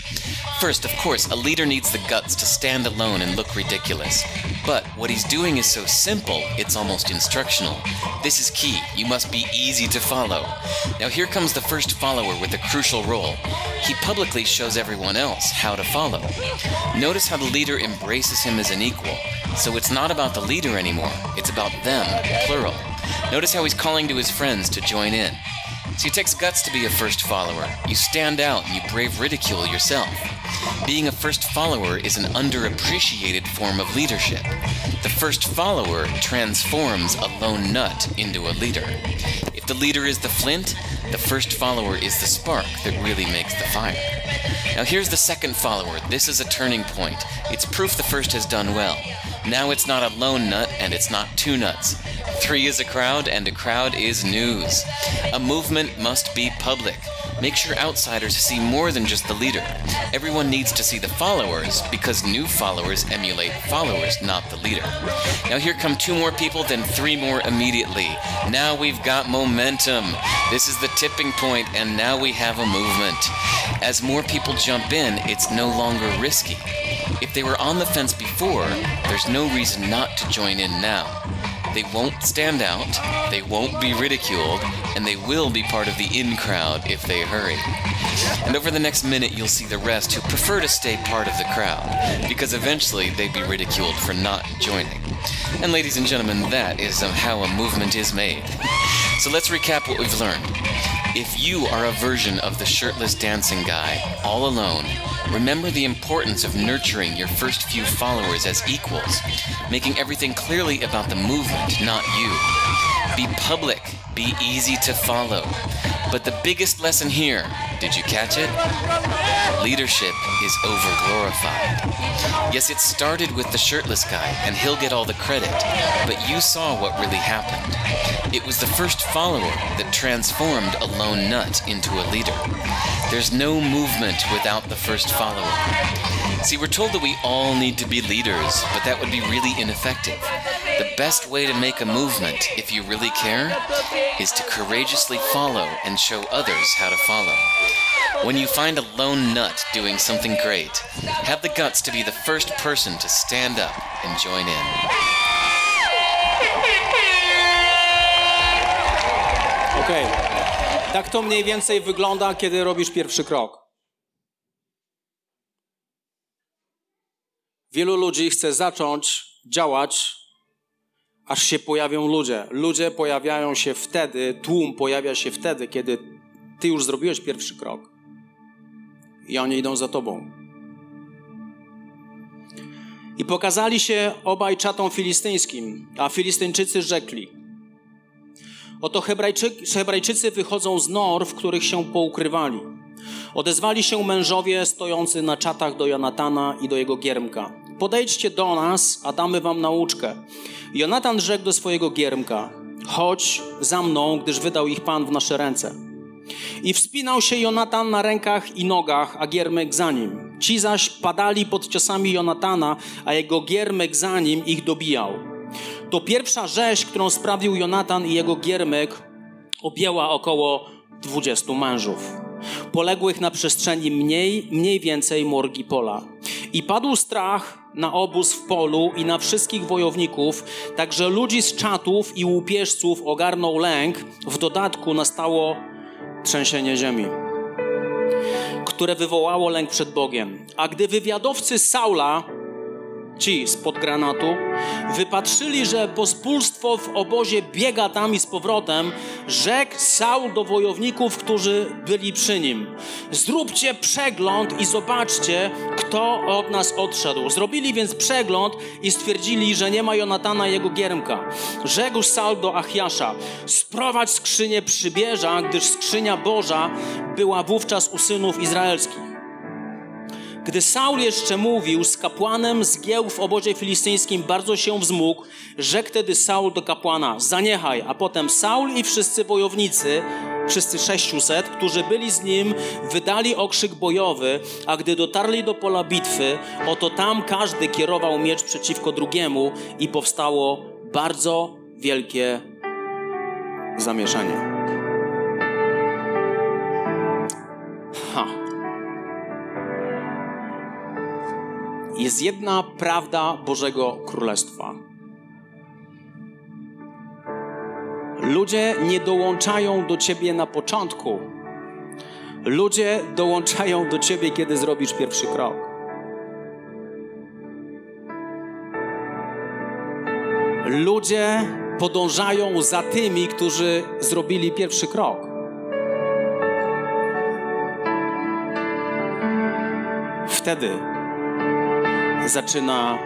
S3: First, of course, a leader needs the guts to stand alone and look ridiculous. But what he's doing is so simple, it's almost instructional. This is key. You must be easy to follow. Now, here comes the first follower with a crucial role. He publicly shows everyone else how to follow. Notice how the leader embraces him as an equal. So it's not about the leader anymore, it's about them, plural. Notice how he's calling to his friends to join in. See, it takes guts to be a first follower. You stand out and you brave ridicule yourself. Being a first follower is an underappreciated form of leadership. The first follower transforms a lone nut into a leader. If the leader is the flint, the first follower is the spark that really makes the fire. Now, here's the second follower. This is a turning point. It's proof the first has done well. Now it's not a lone nut and it's not two nuts. Three is a crowd, and a crowd is news. A movement must be public. Make sure outsiders see more than just the leader. Everyone needs to see the followers because new followers emulate followers, not the leader. Now, here come two more people, then three more immediately. Now we've got momentum. This is the tipping point, and now we have a movement. As more people jump in, it's no longer risky. If they were on the fence before, there's no reason not to join in now. They won't stand out, they won't be ridiculed, and they will be part of the in crowd if they hurry. And over the next minute, you'll see the rest who prefer to stay part of the crowd, because eventually they'd be ridiculed for not joining. And ladies and gentlemen, that is how a movement is made. So let's recap what we've learned. If you are a version of the shirtless dancing guy, all alone, remember the importance of nurturing your first few followers as equals, making everything clearly about the movement, not you. Be public, be easy to follow. But the biggest lesson here, did you catch it? Leadership is overglorified. Yes, it started with the shirtless guy, and he'll get all the credit, but you saw what really happened. It was the first follower that transformed a lone nut into a leader. There's no movement without the first follower. See, we're told that we all need to be leaders, but that would be really ineffective. The best way to make a movement, if you really care, is to courageously follow and show others how to follow. When you find a lone nut doing something great, have the guts to be the first person to stand up and join in.
S2: Okej. Tak to mniej więcej wygląda, kiedy robisz pierwszy krok. Wielu ludzi chce zacząć działać, aż się pojawią ludzie. Ludzie pojawiają się wtedy, tłum pojawia się wtedy, kiedy ty już zrobiłeś pierwszy krok. I oni idą za tobą. I pokazali się obaj czatom filistyńskim, a Filistyńczycy rzekli: Oto Hebrajczyk, Hebrajczycy wychodzą z nor, w których się poukrywali. Odezwali się mężowie stojący na czatach do Jonatana i do jego giermka. Podejdźcie do nas, a damy wam nauczkę. Jonatan rzekł do swojego giermka: Chodź za mną, gdyż wydał ich Pan w nasze ręce. I wspinał się Jonatan na rękach i nogach, a giermek za nim. Ci zaś padali pod ciosami Jonatana, a jego giermek za nim ich dobijał. To pierwsza rzeź, którą sprawił Jonatan i jego giermek, objęła około 20 mężów, poległych na przestrzeni mniej, mniej więcej morgi pola. I padł strach na obóz w polu i na wszystkich wojowników, także ludzi z czatów i łupieżców ogarnął lęk. W dodatku nastało trzęsienie ziemi, które wywołało lęk przed Bogiem. A gdy wywiadowcy Saula ci spod granatu, wypatrzyli, że pospólstwo w obozie biega tam i z powrotem, rzekł Saul do wojowników, którzy byli przy nim. Zróbcie przegląd i zobaczcie, kto od nas odszedł. Zrobili więc przegląd i stwierdzili, że nie ma Jonatana jego giermka. Rzekł Saul do Achiasza, sprowadź skrzynię przybierza, gdyż skrzynia Boża była wówczas u synów izraelskich. Gdy Saul jeszcze mówił z kapłanem zgieł w obozie filistyńskim, bardzo się wzmógł. Rzekł wtedy Saul do kapłana, zaniechaj. A potem Saul i wszyscy wojownicy, wszyscy sześciuset, którzy byli z nim, wydali okrzyk bojowy, a gdy dotarli do pola bitwy, oto tam każdy kierował miecz przeciwko drugiemu i powstało bardzo wielkie zamieszanie. Jest jedna prawda Bożego Królestwa. Ludzie nie dołączają do ciebie na początku. Ludzie dołączają do ciebie, kiedy zrobisz pierwszy krok. Ludzie podążają za tymi, którzy zrobili pierwszy krok. Wtedy zaczyna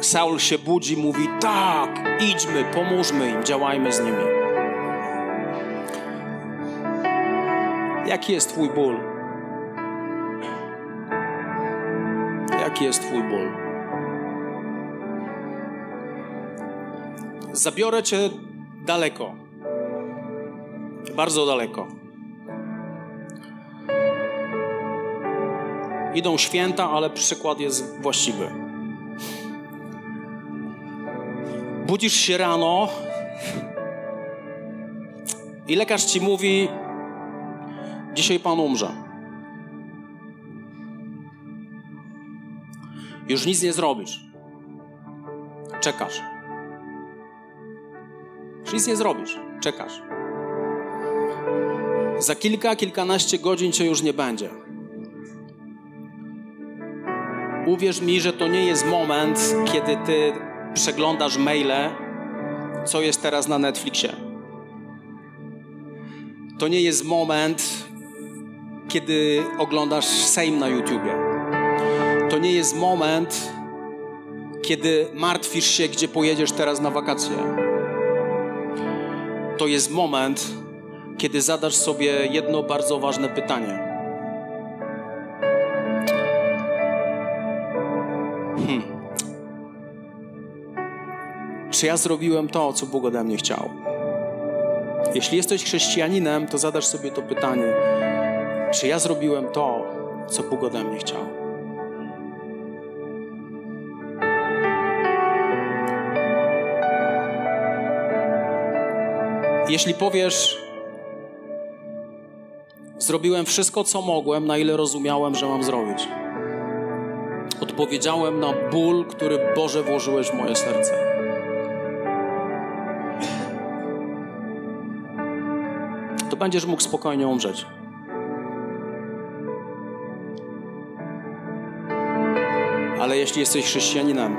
S2: Saul się budzi, mówi: Tak, idźmy, pomóżmy im, działajmy z nimi. Jaki jest Twój ból? Jaki jest Twój ból? Zabiorę Cię daleko. Bardzo daleko. Idą święta, ale przykład jest właściwy. Budzisz się rano i lekarz ci mówi: Dzisiaj pan umrze. Już nic nie zrobisz. Czekasz. Już nic nie zrobisz. Czekasz. Za kilka, kilkanaście godzin cię już nie będzie. Uwierz mi, że to nie jest moment, kiedy ty przeglądasz maile, co jest teraz na Netflixie. To nie jest moment, kiedy oglądasz Sejm na YouTubie. To nie jest moment, kiedy martwisz się, gdzie pojedziesz teraz na wakacje. To jest moment, kiedy zadasz sobie jedno bardzo ważne pytanie. Czy ja zrobiłem to, co Bóg ode mnie chciał? Jeśli jesteś chrześcijaninem, to zadasz sobie to pytanie: czy ja zrobiłem to, co Bóg ode mnie chciał? Jeśli powiesz, zrobiłem wszystko, co mogłem, na ile rozumiałem, że mam zrobić. Odpowiedziałem na ból, który Boże włożyłeś w moje serce. Będziesz mógł spokojnie umrzeć. Ale jeśli jesteś chrześcijaninem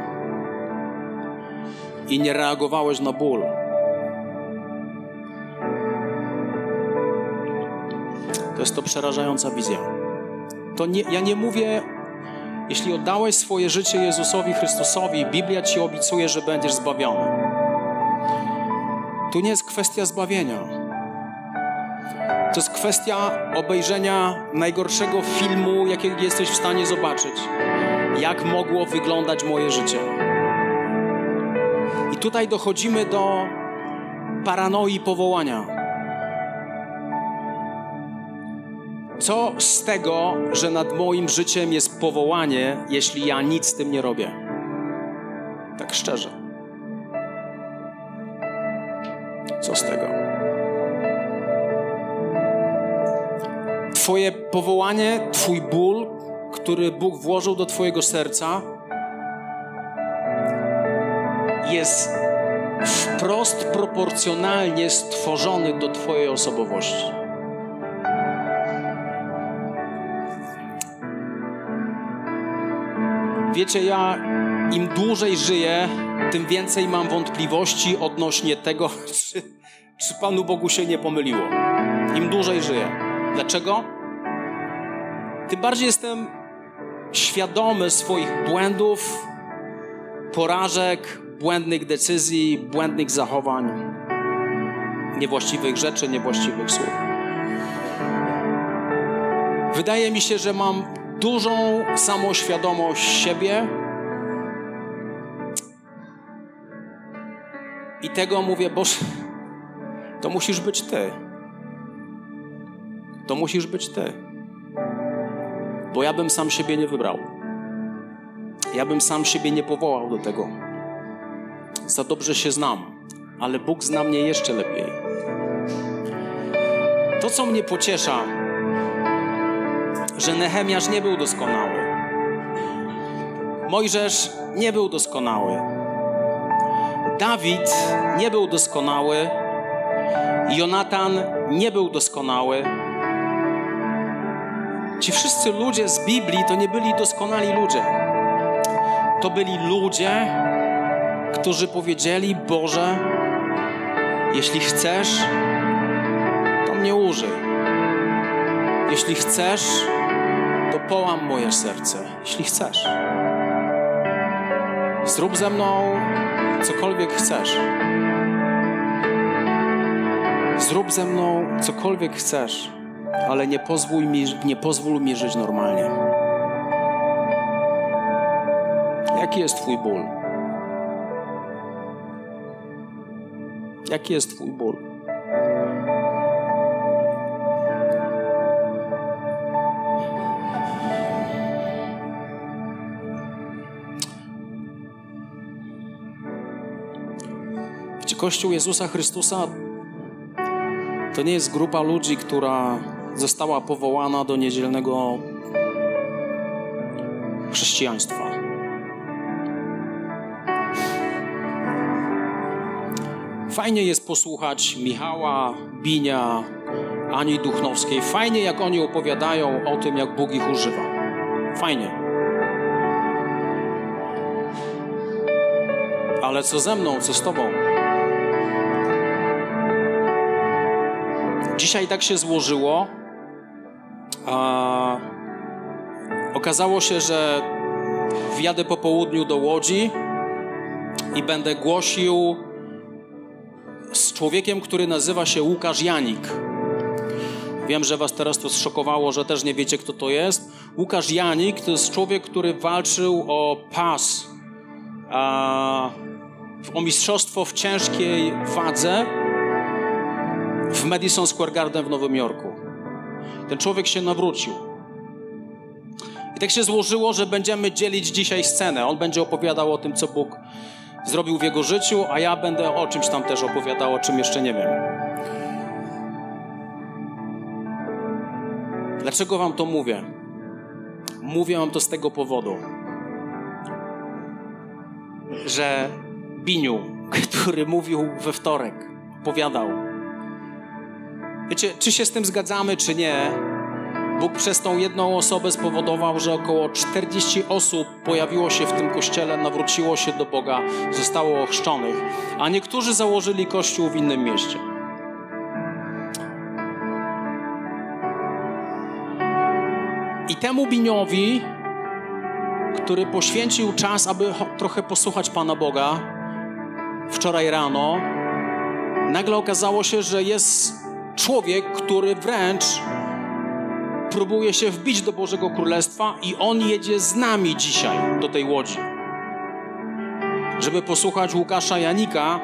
S2: i nie reagowałeś na ból, to jest to przerażająca wizja. To nie, ja nie mówię, jeśli oddałeś swoje życie Jezusowi Chrystusowi, Biblia ci obiecuje, że będziesz zbawiony. Tu nie jest kwestia zbawienia. To jest kwestia obejrzenia najgorszego filmu, jakiego jesteś w stanie zobaczyć. Jak mogło wyglądać moje życie. I tutaj dochodzimy do paranoi powołania. Co z tego, że nad moim życiem jest powołanie, jeśli ja nic z tym nie robię? Tak szczerze. Co z tego? Twoje powołanie, Twój ból, który Bóg włożył do Twojego serca, jest wprost proporcjonalnie stworzony do Twojej osobowości. Wiecie, ja im dłużej żyję, tym więcej mam wątpliwości odnośnie tego, czy, czy Panu Bogu się nie pomyliło. Im dłużej żyję. Dlaczego? Tym bardziej jestem świadomy swoich błędów, porażek, błędnych decyzji, błędnych zachowań, niewłaściwych rzeczy, niewłaściwych słów. Wydaje mi się, że mam dużą samoświadomość siebie i tego mówię, Boże, to musisz być Ty. To musisz być Ty. Bo ja bym sam siebie nie wybrał. Ja bym sam siebie nie powołał do tego. Za dobrze się znam, ale Bóg zna mnie jeszcze lepiej. To, co mnie pociesza, że Nehemiasz nie był doskonały. Mojżesz nie był doskonały. Dawid nie był doskonały. Jonatan nie był doskonały. Ci wszyscy ludzie z Biblii to nie byli doskonali ludzie. To byli ludzie, którzy powiedzieli: Boże, jeśli chcesz, to mnie użyj. Jeśli chcesz, to połam moje serce. Jeśli chcesz, zrób ze mną cokolwiek chcesz. Zrób ze mną cokolwiek chcesz, ale nie pozwól mi, nie pozwól mi żyć normalnie. Jaki jest Twój ból? Jaki jest Twój ból? Wiecie, Kościół Jezusa Chrystusa to nie jest grupa ludzi, która została powołana do niedzielnego chrześcijaństwa. Fajnie jest posłuchać Michała, Binia, Ani Duchnowskiej. Fajnie, jak oni opowiadają o tym, jak Bóg ich używa. Fajnie. Ale co ze mną, co z Tobą? Dzisiaj tak się złożyło. Okazało się, że wjadę po południu do Łodzi i będę głosił z człowiekiem, który nazywa się Łukasz Janik. Wiem, że was teraz to zszokowało, że też nie wiecie, kto to jest. Łukasz Janik to jest człowiek, który walczył o pas, a, o mistrzostwo w ciężkiej wadze w Madison Square Garden w Nowym Jorku. Ten człowiek się nawrócił. I tak się złożyło, że będziemy dzielić dzisiaj scenę. On będzie opowiadał o tym, co Bóg zrobił w jego życiu, a ja będę o czymś tam też opowiadał, o czym jeszcze nie wiem. Dlaczego wam to mówię? Mówię wam to z tego powodu, że Biniu, który mówił we wtorek, opowiadał. Wiecie, czy się z tym zgadzamy, czy nie, Bóg przez tą jedną osobę spowodował, że około 40 osób pojawiło się w tym kościele, nawróciło się do Boga, zostało ochrzczonych, a niektórzy założyli kościół w innym mieście. I temu Biniowi, który poświęcił czas, aby trochę posłuchać Pana Boga, wczoraj rano, nagle okazało się, że jest człowiek, który wręcz próbuje się wbić do Bożego Królestwa i on jedzie z nami dzisiaj do tej łodzi. Żeby posłuchać Łukasza Janika,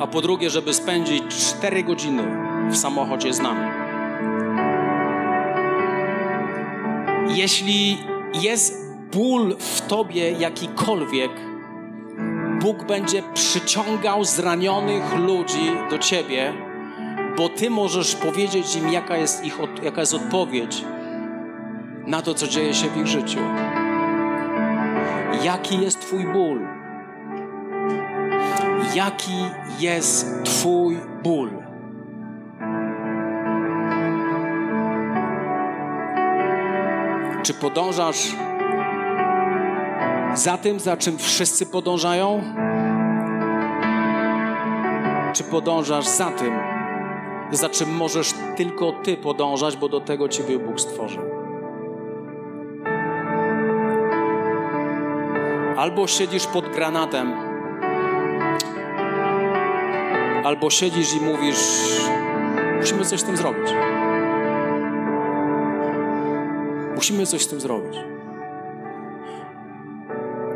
S2: a po drugie, żeby spędzić 4 godziny w samochodzie z nami. Jeśli jest ból w tobie jakikolwiek, Bóg będzie przyciągał zranionych ludzi do ciebie bo Ty możesz powiedzieć im, jaka jest, ich, jaka jest odpowiedź na to, co dzieje się w ich życiu. Jaki jest Twój ból? Jaki jest Twój ból? Czy podążasz za tym, za czym wszyscy podążają? Czy podążasz za tym, za czym możesz tylko Ty podążać, bo do tego Ciebie Bóg stworzył. Albo siedzisz pod granatem, albo siedzisz i mówisz: Musimy coś z tym zrobić. Musimy coś z tym zrobić.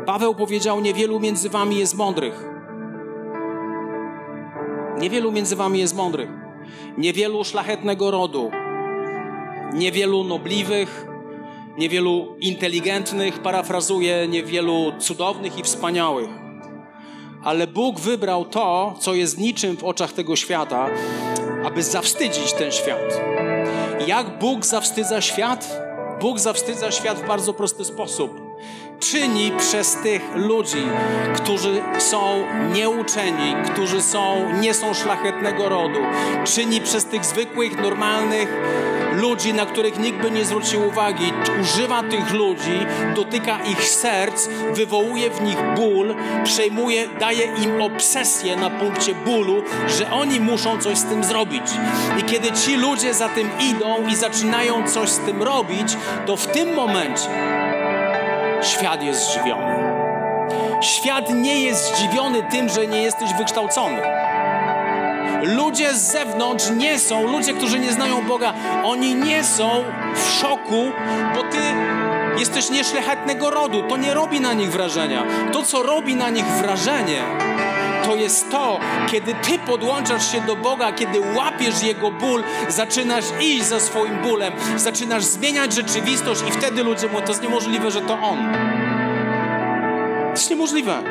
S2: Paweł powiedział: Niewielu między Wami jest mądrych. Niewielu między Wami jest mądrych niewielu szlachetnego rodu, niewielu nobliwych, niewielu inteligentnych, parafrazuję, niewielu cudownych i wspaniałych. Ale Bóg wybrał to, co jest niczym w oczach tego świata, aby zawstydzić ten świat. Jak Bóg zawstydza świat? Bóg zawstydza świat w bardzo prosty sposób. Czyni przez tych ludzi, którzy są nieuczeni, którzy są, nie są szlachetnego rodu. Czyni przez tych zwykłych, normalnych ludzi, na których nikt by nie zwrócił uwagi. Używa tych ludzi, dotyka ich serc, wywołuje w nich ból, przejmuje, daje im obsesję na punkcie bólu, że oni muszą coś z tym zrobić. I kiedy ci ludzie za tym idą i zaczynają coś z tym robić, to w tym momencie świat jest zdziwiony. Świat nie jest zdziwiony tym, że nie jesteś wykształcony. Ludzie z zewnątrz nie są, ludzie, którzy nie znają Boga, oni nie są w szoku, bo ty jesteś nieszlechetnego rodu. To nie robi na nich wrażenia. To, co robi na nich wrażenie, to jest to, kiedy ty podłączasz się do Boga, kiedy łapiesz Jego ból, zaczynasz iść za swoim bólem, zaczynasz zmieniać rzeczywistość i wtedy ludzie mówią, to jest niemożliwe, że to On. To jest niemożliwe.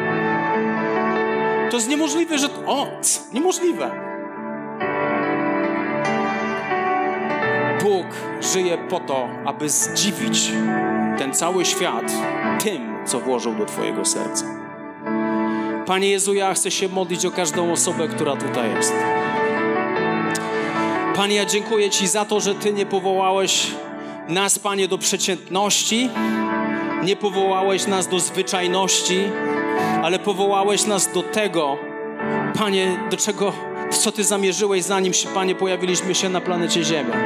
S2: To jest niemożliwe, że to... O, niemożliwe. Bóg żyje po to, aby zdziwić ten cały świat tym, co włożył do Twojego serca. Panie Jezu, ja chcę się modlić o każdą osobę, która tutaj jest. Panie, ja dziękuję Ci za to, że Ty nie powołałeś nas, Panie, do przeciętności, nie powołałeś nas do zwyczajności, ale powołałeś nas do tego, Panie, do czego, co Ty zamierzyłeś, zanim się, Panie, pojawiliśmy się na planecie Ziemia.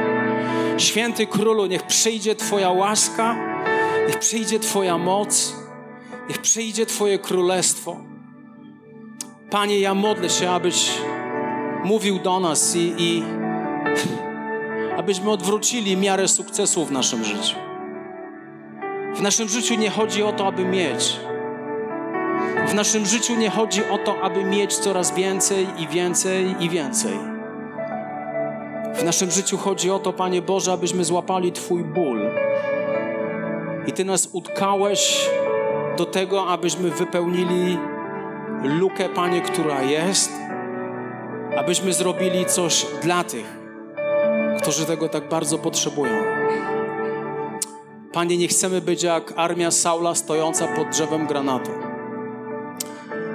S2: Święty Królu, niech przyjdzie Twoja łaska, niech przyjdzie Twoja moc, niech przyjdzie Twoje królestwo. Panie, ja modlę się, abyś mówił do nas i, i abyśmy odwrócili miarę sukcesu w naszym życiu. W naszym życiu nie chodzi o to, aby mieć. W naszym życiu nie chodzi o to, aby mieć coraz więcej i więcej i więcej. W naszym życiu chodzi o to, Panie Boże, abyśmy złapali Twój ból. I Ty nas utkałeś do tego, abyśmy wypełnili lukę, Panie, która jest, abyśmy zrobili coś dla tych, którzy tego tak bardzo potrzebują. Panie, nie chcemy być jak armia Saula stojąca pod drzewem granatu.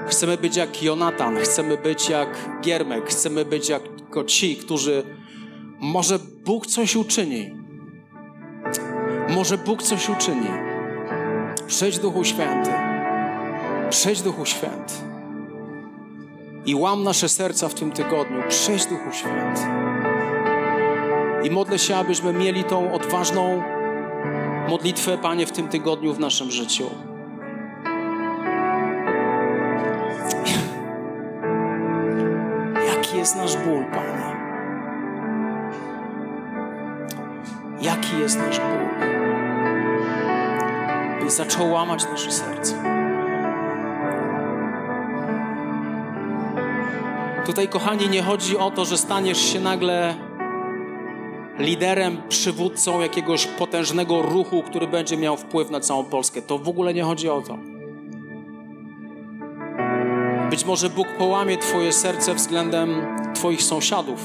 S2: Chcemy być jak Jonatan, chcemy być jak Giermek, chcemy być jak ci, którzy może Bóg coś uczyni. Może Bóg coś uczyni. Przyjdź Duchu Święty. Przyjdź Duchu Święty. I łam nasze serca w tym tygodniu. Przyjdź Duchu Święty. I modlę się, abyśmy mieli tą odważną modlitwę, Panie, w tym tygodniu w naszym życiu. Jaki jest nasz ból, Panie? Jaki jest nasz ból? By zaczął łamać nasze serce. Tutaj, kochani, nie chodzi o to, że staniesz się nagle liderem, przywódcą jakiegoś potężnego ruchu, który będzie miał wpływ na całą Polskę. To w ogóle nie chodzi o to. Być może Bóg połamie Twoje serce względem Twoich sąsiadów,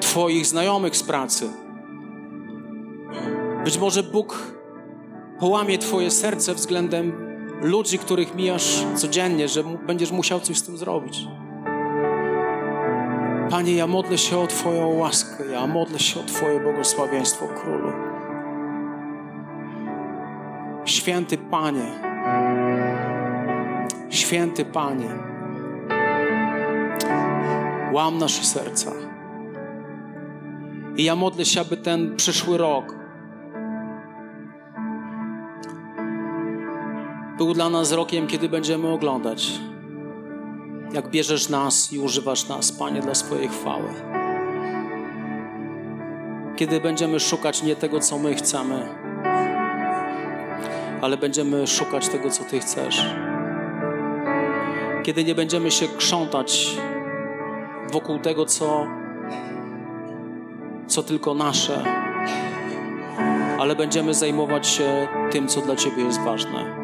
S2: Twoich znajomych z pracy. Być może Bóg połamie Twoje serce względem ludzi, których mijasz codziennie, że będziesz musiał coś z tym zrobić. Panie, ja modlę się o Twoją łaskę, ja modlę się o Twoje błogosławieństwo, Królu. Święty Panie, Święty Panie, łam nasze serca. I ja modlę się, aby ten przyszły rok był dla nas rokiem, kiedy będziemy oglądać, jak bierzesz nas i używasz nas, Panie, dla swojej chwały. Kiedy będziemy szukać nie tego, co my chcemy, ale będziemy szukać tego, co Ty chcesz. Kiedy nie będziemy się krzątać wokół tego, co, co tylko nasze, ale będziemy zajmować się tym, co dla Ciebie jest ważne.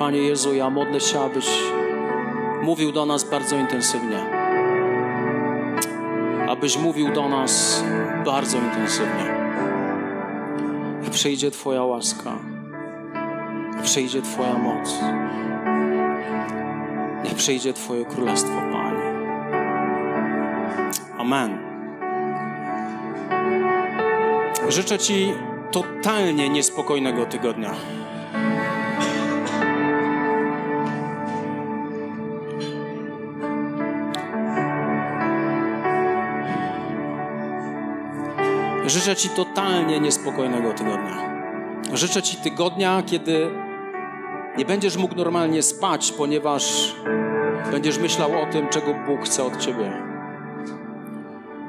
S2: Panie Jezu, ja modlę się, abyś mówił do nas bardzo intensywnie. Abyś mówił do nas bardzo intensywnie. Niech przyjdzie Twoja łaska. Niech przyjdzie Twoja moc. Niech przyjdzie Twoje królestwo, Panie. Amen. Życzę Ci totalnie niespokojnego tygodnia. Życzę Ci totalnie niespokojnego tygodnia. Życzę Ci tygodnia, kiedy nie będziesz mógł normalnie spać, ponieważ będziesz myślał o tym, czego Bóg chce od Ciebie.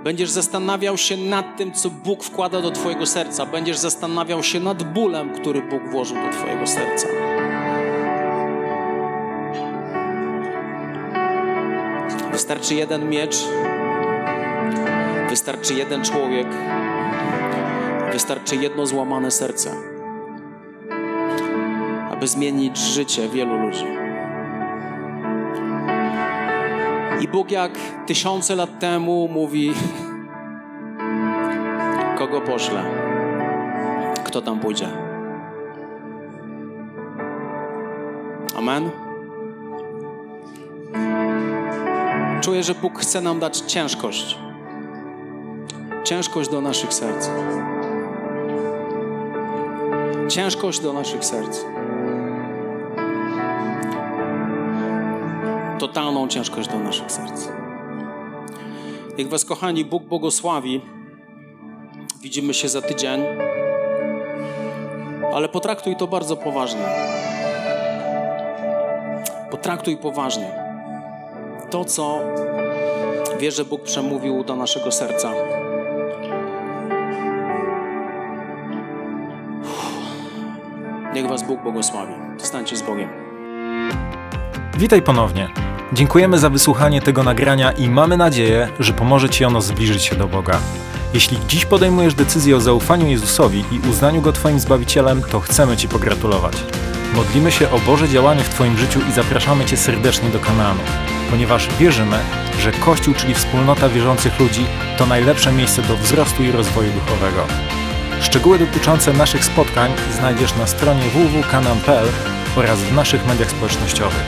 S2: Będziesz zastanawiał się nad tym, co Bóg wkłada do Twojego serca. Będziesz zastanawiał się nad bólem, który Bóg włożył do Twojego serca. Wystarczy jeden miecz, wystarczy jeden człowiek, wystarczy jedno złamane serce, aby zmienić życie wielu ludzi. I Bóg, jak tysiące lat temu, mówi: Kogo poszle? Kto tam pójdzie? Amen. Czuję, że Bóg chce nam dać ciężkość. Ciężkość do naszych serc. Ciężkość do naszych serc. Totalną ciężkość do naszych serc. Niech Was, kochani, Bóg błogosławi. Widzimy się za tydzień. Ale potraktuj to bardzo poważnie. Potraktuj poważnie to, co wie, że Bóg przemówił do naszego serca. Niech Was Bóg błogosławi. Zostańcie z Bogiem.
S1: Witaj ponownie. Dziękujemy za wysłuchanie tego nagrania i mamy nadzieję, że pomoże Ci ono zbliżyć się do Boga. Jeśli dziś podejmujesz decyzję o zaufaniu Jezusowi i uznaniu Go Twoim Zbawicielem, to chcemy Ci pogratulować. Modlimy się o Boże działanie w Twoim życiu i zapraszamy Cię serdecznie do kanału, ponieważ wierzymy, że Kościół, czyli wspólnota wierzących ludzi, to najlepsze miejsce do wzrostu i rozwoju duchowego. Szczegóły dotyczące naszych spotkań znajdziesz na stronie www.kanan.pl oraz w naszych mediach społecznościowych.